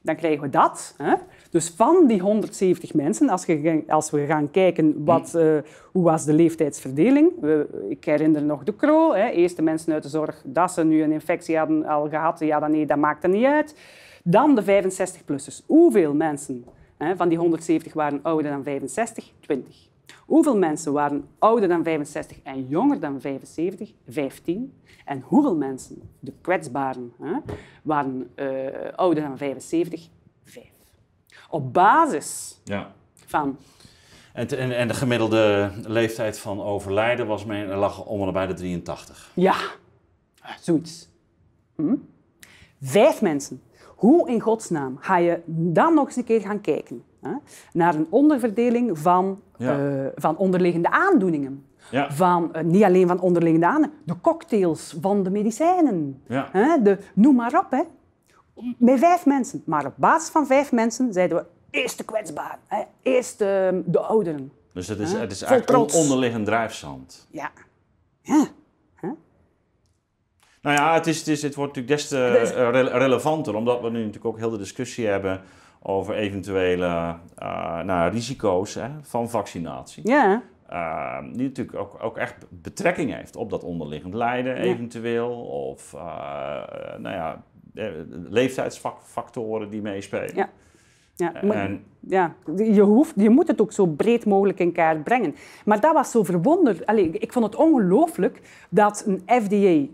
dan krijgen we dat. Hè? Dus van die 170 mensen, als, je, als we gaan kijken wat, eh, hoe was de leeftijdsverdeling. We, ik herinner nog de CRO, hè? eerste mensen uit de zorg, dat ze nu een infectie hadden al gehad, ja dan nee, dat maakt er niet uit. Dan de 65-plussers. Hoeveel mensen hè, van die 170 waren ouder dan 65? 20. Hoeveel mensen waren ouder dan 65 en jonger dan 75? 15. En hoeveel mensen, de kwetsbaren, hè, waren eh, ouder dan 75? 5. Op basis Ja. van En, en, de gemiddelde leeftijd van overlijden was men, lag om en nabij de 83. Ja, zoiets. Hm? Vijf mensen. Hoe in godsnaam ga je dan nog eens een keer gaan kijken hè, naar een onderverdeling van, Ja. eh, van onderliggende aandoeningen? Ja. Van, eh, niet alleen van onderliggende aandoeningen, de cocktails van de medicijnen. Ja. Hè, de, noem maar op. Hè. Met vijf mensen. Maar op basis van vijf mensen zeiden we eerst de kwetsbaren, hè, eerst eh, de ouderen. Dus het is, het is eigenlijk trots. onderliggend drijfzand. Ja. ja. Nou ja, het, is, het, is, het wordt natuurlijk des te eh, rele- relevanter, omdat we nu natuurlijk ook heel de discussie hebben over eventuele eh, nou, risico's hè, van vaccinatie. Ja. Eh, die natuurlijk ook, ook echt betrekking heeft op dat onderliggend lijden eventueel. Of eh, nou ja, eh, leeftijdsfactoren die meespelen. Ja. Ja, maar- En ja, je, hoeft, je moet het ook zo breed mogelijk in kaart brengen. Maar dat was zo verwonder. Allee, ik vond het ongelooflijk dat een FDA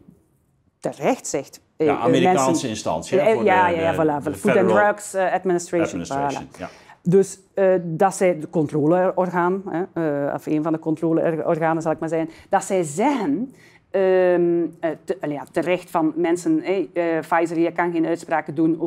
terecht zegt. Eh, ja, eh, Amerikaanse mensen- instantie. hè, Ja, voor ja, de- ja, de- voilà, de voor Food and Drugs eh, Administration. Administration. voilà. Ja. Dus eh, dat zij, de controleorgaan, hè, eh, of een van de controleorganen zal ik maar zeggen, dat zij zeggen, ehm, eh, te- ja, terecht van mensen. hey, eh, Pfizer, je kan geen uitspraken doen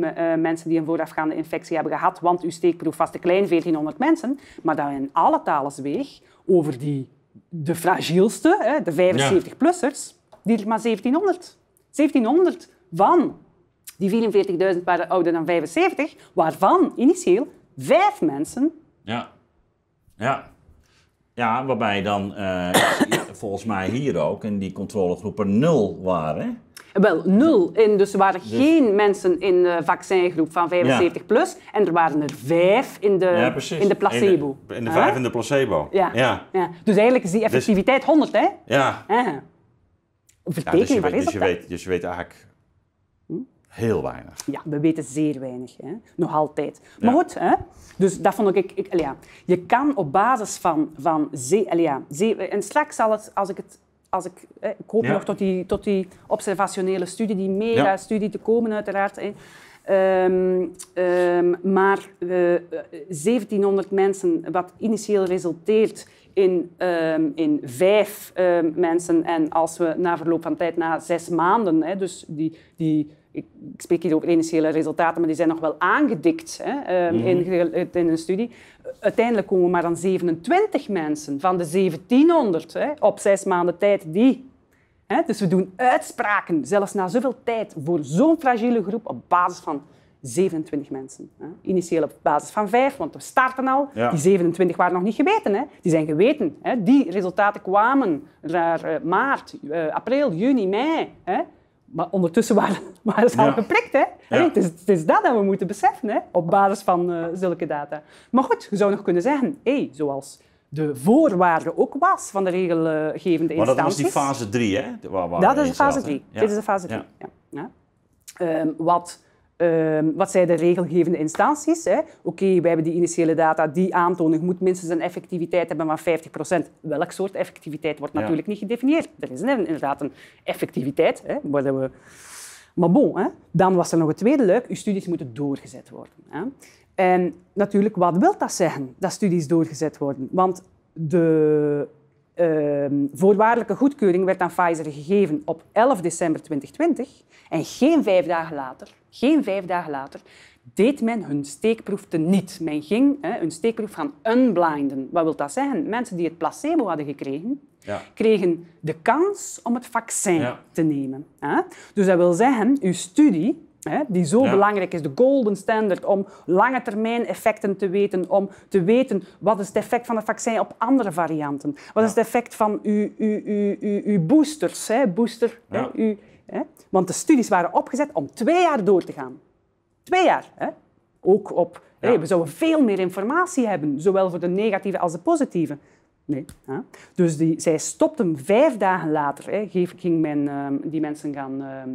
eh, mensen die een voorafgaande infectie hebben gehad, want uw steekproef was te klein, 1400 mensen. Maar dat in alle talen zweeg over die, de fragielste, hè, de 75-plussers, die er maar 1700. 1700 van die 44.000 waren ouder dan 75, waarvan initieel vijf mensen Ja. Ja. Ja, waarbij dan eh, volgens mij hier ook in die controlegroepen nul waren. Wel, nul. In, dus er waren geen mensen in de vaccingroep van 75 plus. En er waren er vijf in de, Ja, precies. in de placebo. In de, in de vijf in de placebo. Ja. Ja. Ja. Dus eigenlijk is die effectiviteit 100, hè? Ja. Ja, dus, je weet, is dus, je weet, dus je weet eigenlijk heel weinig. Ja, we weten zeer weinig. Hè? Nog altijd. Maar Ja. goed, hè? dus dat vond ik... ik ja. Je kan op basis van... van zee, allee, ja, zee, en straks zal het, als ik het... Als ik, hè, ik hoop Ja. nog tot die, tot die observationele studie, die mega-studie te komen uiteraard. Hè. Ehm, ehm, maar eh, 1700 mensen, wat initieel resulteert in, ehm, in vijf ehm, mensen. En als we na verloop van tijd, na zes maanden, hè, dus die, die, ik, ik spreek hier over initiële resultaten, maar die zijn nog wel aangedikt hè, ehm, in, in een studie. Uiteindelijk komen maar dan 27 mensen van de 1700 hè, op zes maanden tijd die Hè, dus we doen uitspraken, zelfs na zoveel tijd, voor zo'n fragiele groep op basis van 27 mensen. Hè. Initieel op basis van 5, want we starten al. Ja. Die 27 waren nog niet geweten. Hè. Die zijn geweten. Hè. Die resultaten kwamen naar eh, maart, eh, april, juni, mei. Hè. Maar ondertussen waren, waren ze al geprikt. Hè. Allee, het, is, het is dat dat we moeten beseffen, hè, op basis van eh, zulke data. Maar goed, je zou nog kunnen zeggen, hey, zoals de voorwaarde ook was van de regelgevende Maar dat instanties. was die fase 3, hè? Waar, waar Dat is de fase zaten. 3. Ja. Dit is de fase 3. Ja. Ja. Ja. Ehm, wat, ehm, wat zijn de regelgevende instanties? Oké, wij hebben die initiële data die aantonen, je moet minstens een effectiviteit hebben van 50%. Welk soort effectiviteit wordt Ja. natuurlijk niet gedefinieerd. Er is inderdaad een effectiviteit, hè, waar we... Maar bon, hè, dan was er nog het tweede luik. Uw studies moeten doorgezet worden. Hè. En natuurlijk, wat wil dat zeggen, dat studies doorgezet worden? Want de voorwaardelijke goedkeuring werd aan Pfizer gegeven op 11 december 2020. En geen vijf dagen later, geen vijf dagen later, deed men hun steekproef teniet. Men ging hè, hun steekproef gaan unblinden. Wat wil dat zeggen? Mensen die het placebo hadden gekregen, Ja. kregen de kans om het vaccin Ja. te nemen. Hè? Dus dat wil zeggen, uw studie, hè, die zo Ja. belangrijk is, de golden standard, om lange termijn effecten te weten, om te weten wat is het effect van het vaccin op andere varianten, wat is het effect van uw, uw, uw, uw, boosters, hè? booster, hè? Ja. Uw, hè? want de studies waren opgezet om twee jaar door te gaan. Twee jaar. Hè? Ook op, hey, we zouden veel meer informatie hebben, zowel voor de negatieve als de positieve. Nee. Hè? Dus die, zij stopten vijf dagen later. Hè, ging men ehm, die mensen gaan ehm,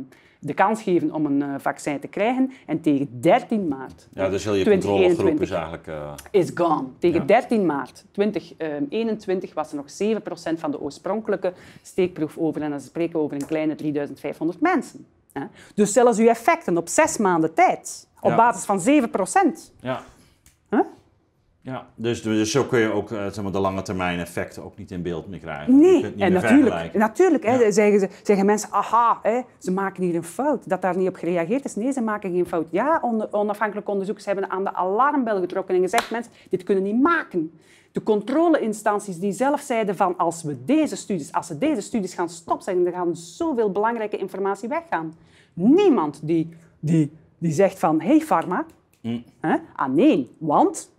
de kans geven om een eh, vaccin te krijgen. En tegen 13 maart Ja, dus heel je 2021 controlegroep is eigenlijk... eh, is gone. Tegen Ja. 13 maart 2021 was er nog 7% van de oorspronkelijke steekproef over. En dan spreken we over een kleine 3500 mensen. Hè. Dus zelfs uw effecten op zes maanden tijd, op Ja. basis van 7%. ja. Ja, dus, dus zo kun je ook eh, zeg maar, de lange termijn effecten ook niet in beeld meer krijgen. Nee, niet en meer natuurlijk, natuurlijk hè, Ja. zeggen, ze, zeggen mensen, aha, hè, ze maken hier een fout, dat daar niet op gereageerd is. Nee, ze maken geen fout. Ja, on- onafhankelijke onderzoekers hebben aan de alarmbel getrokken en gezegd, mensen, dit kunnen niet maken. De controleinstanties die zelf zeiden van, als we deze studies, als ze deze studies gaan stopzetten, dan gaan zoveel belangrijke informatie weggaan. Niemand die, die, die zegt van, hey pharma, Mm. hè, ah nee, want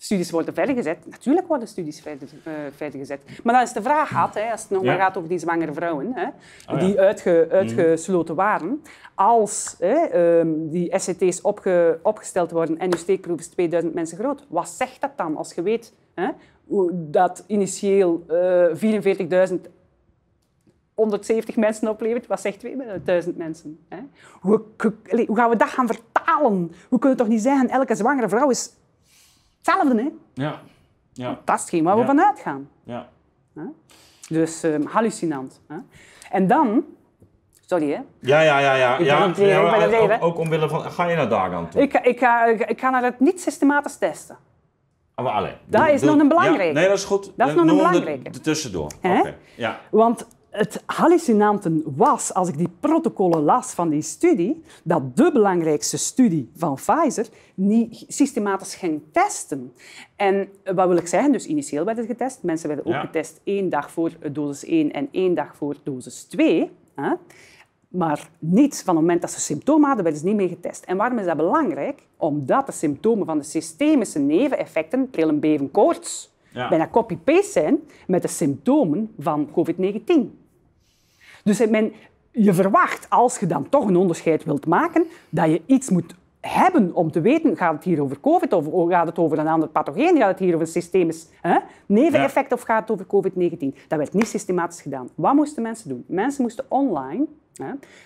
studies worden verder gezet. Natuurlijk worden studies verder, eh, verder gezet. Maar dan is de vraag had, hè, als het nog Ja. maar gaat over die zwangere vrouwen, hè, Oh ja. Mhm. die uitge, uitgesloten waren. Als hè, ehm, die SCT's opge, opgesteld worden en je steekproef is 2000 mensen groot, wat zegt dat dan als je weet hè, hoe dat initieel eh 44.000 170 mensen oplevert, wat zegt 2000 mensen? Hè? Hoe, hoe, hoe gaan we dat gaan vertalen? We kunnen toch niet zeggen, elke zwangere vrouw is hetzelfde, hè? Ja, ja, Dat is hetgeen waar we Ja. vanuit gaan. ja. Dus ehm, hallucinant. Hè? En dan... Sorry, hè? Ja, ja, ja. ja, Ik ja, het het ook, omwille van... Ga je naar Dagan toe? Ik, ga- ik, ga, ik ga naar het niet systematisch testen. Ah, maar allee, Dat doe- is doe- nog een belangrijke. Ja, nee, dat is goed. Dat is nog een belangrijke. tussendoor. Oké, ja. Want het hallucinante was, als ik die protocollen las van die studie, dat de belangrijkste studie van Pfizer niet systematisch ging testen. En wat wil ik zeggen? Dus initieel werd het getest. Mensen werden ook Ja. getest één dag voor dosis 1 en één dag voor dosis 2. Hè? Maar niet van het moment dat ze symptomen hadden, werden ze niet meer getest. En waarom is dat belangrijk? Omdat de symptomen van de systemische neveneffecten, trillen, beven, koorts, Ja. bijna copy-paste zijn met de symptomen van COVID-19. Dus men, je verwacht, als je dan toch een onderscheid wilt maken, dat je iets moet hebben om te weten, gaat het hier over COVID of gaat het over een ander pathogeen, gaat het hier over een systemisch hè, neveneffect of gaat het over COVID-19. Dat werd niet systematisch gedaan. Wat moesten mensen doen? Mensen moesten online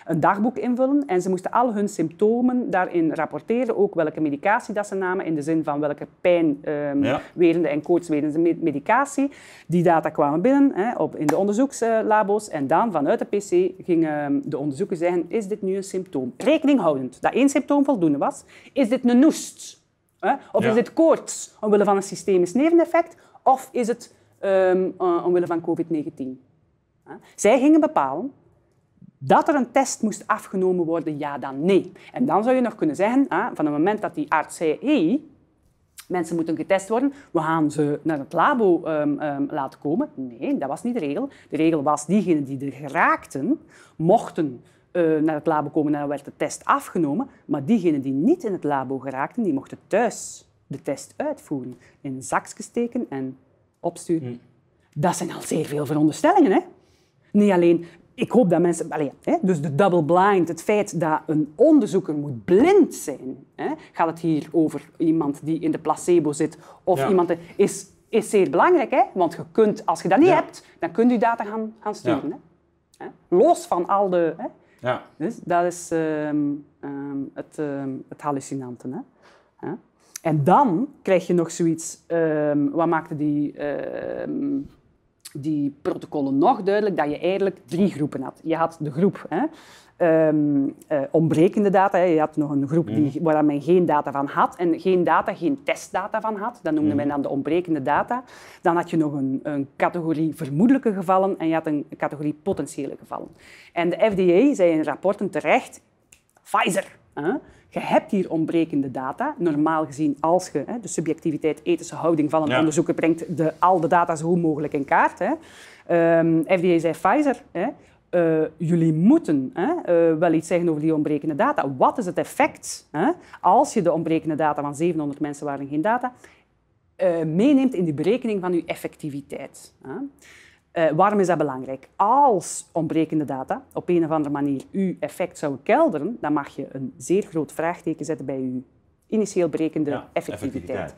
een dagboek invullen en ze moesten al hun symptomen daarin rapporteren, ook welke medicatie dat ze namen, in de zin van welke pijn ehm, en koortswerende me- medicatie. Die data kwamen binnen hè, op, in de onderzoekslabo's en dan vanuit de PC gingen de onderzoekers zeggen, is dit nu een symptoom? Rekening houdend dat één symptoom voldoende was. Is dit een noest? Hè? Of Ja. is dit koorts omwille van een systemisch neveneffect? Of is het ehm, eh, omwille van COVID-19? Hè? Zij gingen bepalen dat er een test moest afgenomen worden, ja dan nee. En dan zou je nog kunnen zeggen, ah, van het moment dat die arts zei, hey, mensen moeten getest worden, we gaan ze naar het labo ehm, ehm, laten komen. Nee, dat was niet de regel. De regel was, diegenen die er geraakten, mochten eh, naar het labo komen en dan werd de test afgenomen. Maar diegenen die niet in het labo geraakten, die mochten thuis de test uitvoeren. In een zakje steken en opsturen. Dat zijn al zeer veel veronderstellingen, hè? Niet alleen, ik hoop dat mensen, allee, hè, dus de double blind, het feit dat een onderzoeker moet blind zijn, hè, gaat het hier over iemand die in de placebo zit of Ja. iemand, is, is zeer belangrijk. Hè? Want je kunt, als je dat niet Ja. hebt, dan kun je data gaan, gaan sturen. Ja. Hè? Los van al de... Hè? Ja. Dus dat is ehm, ehm, het, ehm, het hallucinante. Hè? Hè? En dan krijg je nog zoiets, wat maakte die, die protocollen nog duidelijk, dat je eigenlijk drie groepen had. Je had de groep hè, ehm, eh, ontbrekende data, hè. je had nog een groep die, waar men geen data van had en geen data, geen testdata van had. Dat noemde men dan de ontbrekende data. Dan had je nog een, een categorie vermoedelijke gevallen en je had een categorie potentiële gevallen. En de FDA zei in rapporten terecht, Pfizer. Hè? Je hebt hier ontbrekende data. Normaal gezien, als je hè, de subjectiviteit, ethische houding van een Ja. onderzoeker brengt, de, al de data zo goed mogelijk in kaart. Hè. Ehm, FDA zei Pfizer, hè, eh, jullie moeten hè, eh, wel iets zeggen over die ontbrekende data. Wat is het effect hè, als je de ontbrekende data van 700 mensen waren geen data, eh, meeneemt in de berekening van uw effectiviteit? Hè? Eh, waarom is dat belangrijk? Als ontbrekende data op een of andere manier uw effect zou kelderen, dan mag je een zeer groot vraagteken zetten bij uw initieel berekende Ja, effectiviteit. effectiviteit.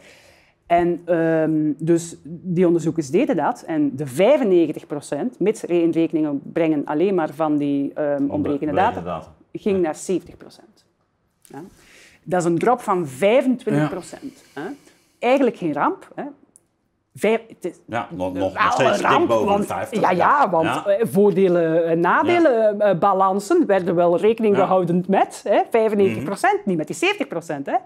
En ehm, dus die onderzoekers deden dat. En de 95 procent, mits in rekening brengen alleen maar van die ehm ontbrekende data, data. ging naar 70 procent. Ja. Dat is een drop van 25 procent. Eigenlijk geen ramp. Hè. Vijf, het is, Ja, nog, nog, nog steeds een ramp, boven want, de 50. Ja, ja, want Ja. eh, voordelen en nadelen, eh, balansen werden wel rekening gehouden met hè, 95 procent, niet met die 70 procent. Hè.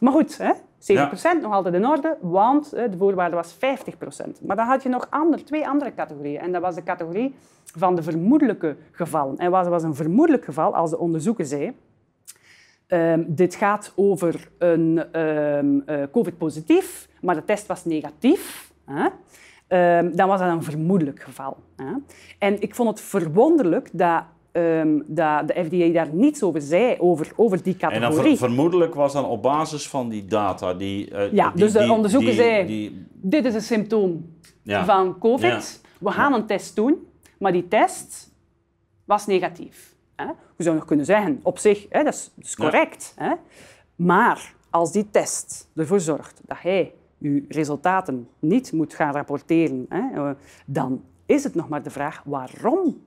Maar goed, hè, 70 procent nog altijd in orde, want eh, de voorwaarde was 50 procent. Maar dan had je nog ander, twee andere categorieën. En dat was de categorie van de vermoedelijke gevallen. En wat was een vermoedelijk geval als de onderzoeker zei... Ehm, dit gaat over een ehm, eh, COVID-positief, maar de test was negatief. Hè? Ehm, dan was dat een vermoedelijk geval. Hè? En ik vond het verwonderlijk dat, dat de FDA daar niets over zei, over, over die En dan categorie. ver- vermoedelijk was dan op basis van die data die... eh, Ja, die- dus de die- onderzoeker die- zei- die- Dit is een symptoom Ja. van COVID. Ja. We gaan een test doen, maar die test was negatief. Hè? Je zou nog kunnen zeggen, op zich, hè, dat is, dat is Ja. correct. Hè? Maar als die test ervoor zorgt dat hij uw resultaten niet moet gaan rapporteren, hè, eh, dan is het nog maar de vraag waarom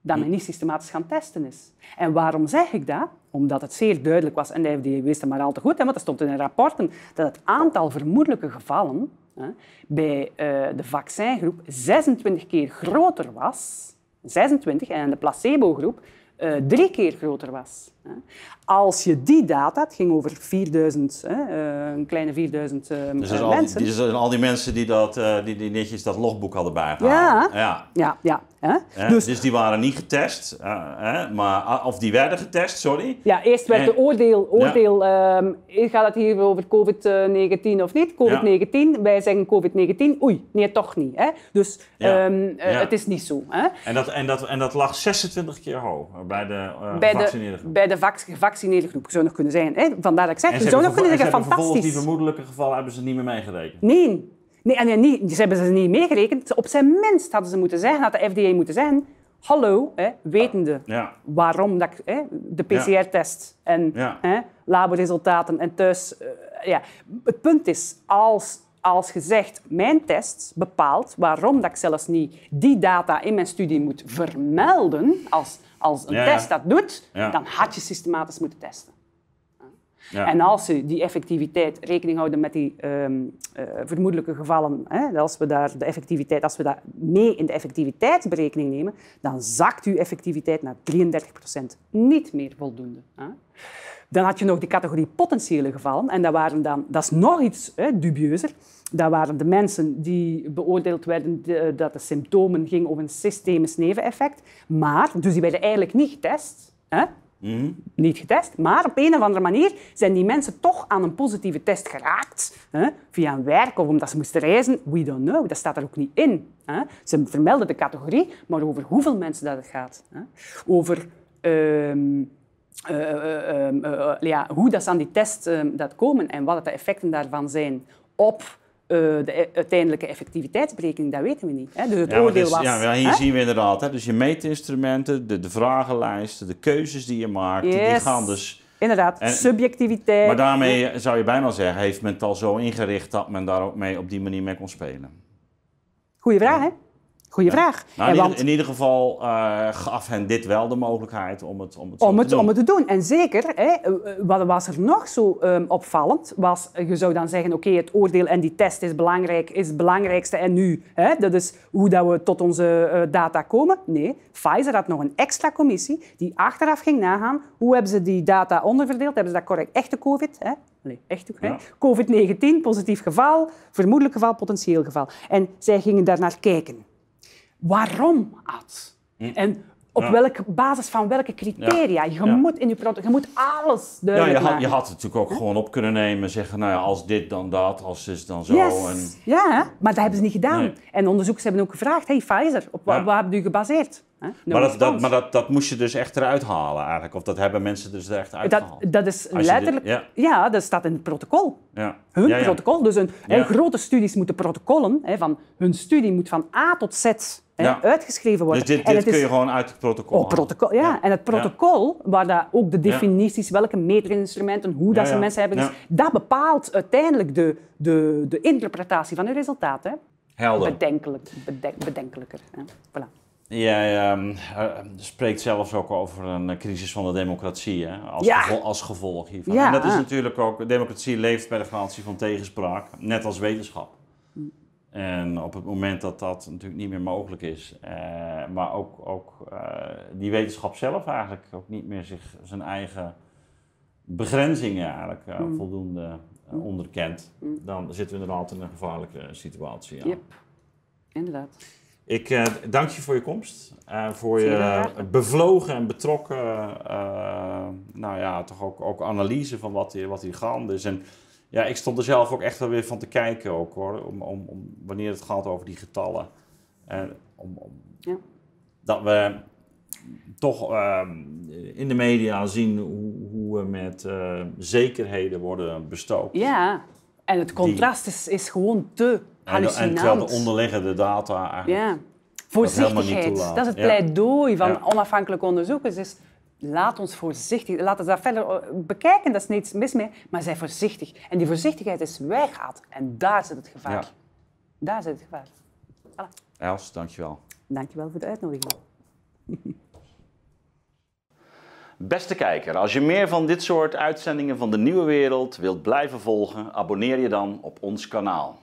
dat men niet systematisch gaan testen is. En waarom zeg ik dat? Omdat het zeer duidelijk was, en de FDA wist het maar al te goed, hè, want er stond in de rapporten dat het aantal vermoedelijke gevallen hè, bij eh, de vaccingroep 26 keer groter was, 26, en de placebogroep eh, drie keer groter was. Als je die data, het ging over 4000, hè, eh, een kleine 4000 eh, Dus eh, al, die, mensen. die, zijn al die mensen die, dat, eh, die, die netjes dat logboek hadden Ja. bijgehouden. Ja. Ja, ja. Hè? Dus Dus, die waren niet getest, hè? maar, of die werden getest, sorry. Ja, eerst werd de oordeel, oordeel ehm, gaat het hier over COVID-19 of niet? COVID-19, wij zeggen COVID-19, oei, nee, toch niet. Hè? Dus Ja. ehm, eh, Ja. het is niet zo. Hè? En dat, en, dat, en dat lag 26 keer hoog bij de uh, de, bij de vac- gevaccineerde groep zou nog kunnen zijn. Hè? Vandaar dat ik zeg, je ze zou nog kunnen en ze zeggen, vervolgens die fantastisch. vermoedelijke gevallen hebben ze niet meer meegerekend. Nee. Nee, en, niet, ze hebben ze niet meegerekend. Op zijn minst hadden ze moeten zeggen, had de FDA moeten zeggen, hallo, hè, wetende Ja, waarom dat, hè, de PCR-test en Ja. hè, laborresultaten en thuis. eh, ja. Het punt is, als, als je zegt, mijn test bepaalt waarom dat ik zelfs niet die data in mijn studie moet vermelden, als, als een Ja, test dat doet, dan had je systematisch moeten testen. ja. En als ze die effectiviteit rekening houden met die ehm, eh, vermoedelijke gevallen, hè, als we daar de effectiviteit, als we dat mee in de effectiviteitsberekening nemen, dan zakt uw effectiviteit naar 33% Niet meer voldoende. Hè. Dan had je nog de categorie potentiële gevallen. En dat, waren dan, dat is nog iets hè, dubieuzer. Dat waren de mensen die beoordeeld werden de- dat de symptomen gingen over een systemisch neveneffect. Maar, dus die werden eigenlijk niet getest. Hè? Mhm. Niet getest, maar op een of andere manier zijn die mensen toch aan een positieve test geraakt. Hè? Via een werk of omdat ze moesten reizen. We don't know, dat staat er ook niet in. Hè? Ze vermelden de categorie, maar over hoeveel mensen dat het gaat. Hè? Over ehm, eh, eh, ehm, eh, ja, hoe dat ze aan die test ehm, dat komen en wat de effecten daarvan zijn op de e- uiteindelijke effectiviteitsberekening, dat weten we niet. Hè? Dus het Ja, oordeel is- was... ja, hier hè? zien we inderdaad. Hè, dus je meetinstrumenten, de, de vragenlijsten, de keuzes die je maakt, die gaan dus... Inderdaad, En- subjectiviteit. Maar daarmee zou je bijna zeggen, heeft men het al zo ingericht dat men daar ook mee op die manier mee kon spelen. Goeie vraag, hè? Goeie vraag. Nou, in, want- ieder, in ieder geval eh, gaf hen dit wel de mogelijkheid om het, om het te doen. om het te doen. En zeker, hè, eh, wat was er nog zo ehm, opvallend, was, eh, je zou dan zeggen, oké, het oordeel en die test is belangrijk, is het belangrijkste en nu, hè, dat is hoe dat we tot onze data komen. Nee, Pfizer had nog een extra commissie die achteraf ging nagaan, hoe hebben ze die data onderverdeeld, hebben ze dat correct, echte COVID, hè? Nee, echt? Ja. COVID-19, positief geval, vermoedelijk geval, potentieel geval. En zij gingen daar naar kijken. Waarom, Ad? En op Hm. Ja. welke basis van welke criteria? Je, Ja. moet in je, product, je moet alles Ja, duidelijk je had, je had het natuurlijk ook gewoon op kunnen nemen. Zeggen, nou ja, als dit dan dat, als dit dan zo. Yes. En, Ja, maar dat hebben ze niet gedaan. Nee. En onderzoekers hebben ook gevraagd, hey Pfizer, op wa- Ja. waar hebben u gebaseerd? Hè? Maar dat, maar dat, dat moest je dus echt eruit halen eigenlijk. Of dat hebben mensen dus er echt dat, uitgehaald. dat is letterlijk... dit- ja. dat staat in het protocol. ja. Hun Ja, protocol. Dus een, hè, grote studies moeten protocollen. Hè, van, hun studie moet van A tot Z Ja. uitgeschreven worden. Dus dit, En dit het kun is- je gewoon uit het protocol Oh, protocol, ja. Ja. En het protocol, waar dat ook de definities, welke meetinstrumenten, hoe dat ze mensen hebben, dat bepaalt uiteindelijk de, de, de interpretatie van hun resultaten. hè. Helder. Bedenkelijk, bedenk- bedenkelijker. Hè. Voilà. Jij ehm, eh, spreekt zelfs ook over een crisis van de democratie hè, als, Ja. gevolg, als gevolg hiervan. Ja. En dat is natuurlijk ook, democratie leeft bij de garantie van tegenspraak, net als wetenschap. En op het moment dat dat natuurlijk niet meer mogelijk is, eh, maar ook, ook eh, die wetenschap zelf eigenlijk ook niet meer zich zijn eigen begrenzingen eigenlijk eh, voldoende eh, onderkent, dan zitten we inderdaad in een gevaarlijke situatie. Ja. Yep. Inderdaad. Ik eh, dank je voor je komst. en voor je bevlogen en betrokken, eh, nou ja, toch ook, ook analyse van wat hier, wat hier gaande is. En ja, ik stond er zelf ook echt wel weer van te kijken ook hoor, om, om, om wanneer het gaat over die getallen. En om, om, Ja. dat we toch ehm, in de media zien hoe, hoe we met eh, zekerheden worden bestookt. Ja. En het contrast is, is gewoon te En, terwijl de onderliggende data eigenlijk Ja. Voorzichtigheid, dat is het Ja. pleidooi van Ja. onafhankelijke onderzoekers. Is, laat ons voorzichtig, laten we dat verder eh, bekijken, dat is niets mis mee, maar zij voorzichtig. En die voorzichtigheid is weighaat. En daar zit het gevaar. Ja. Daar zit het gevaar. Els, dankjewel. Dankjewel voor de uitnodiging. Beste kijker, als je meer van dit soort uitzendingen van de Nieuwe Wereld wilt blijven volgen, abonneer je dan op ons kanaal.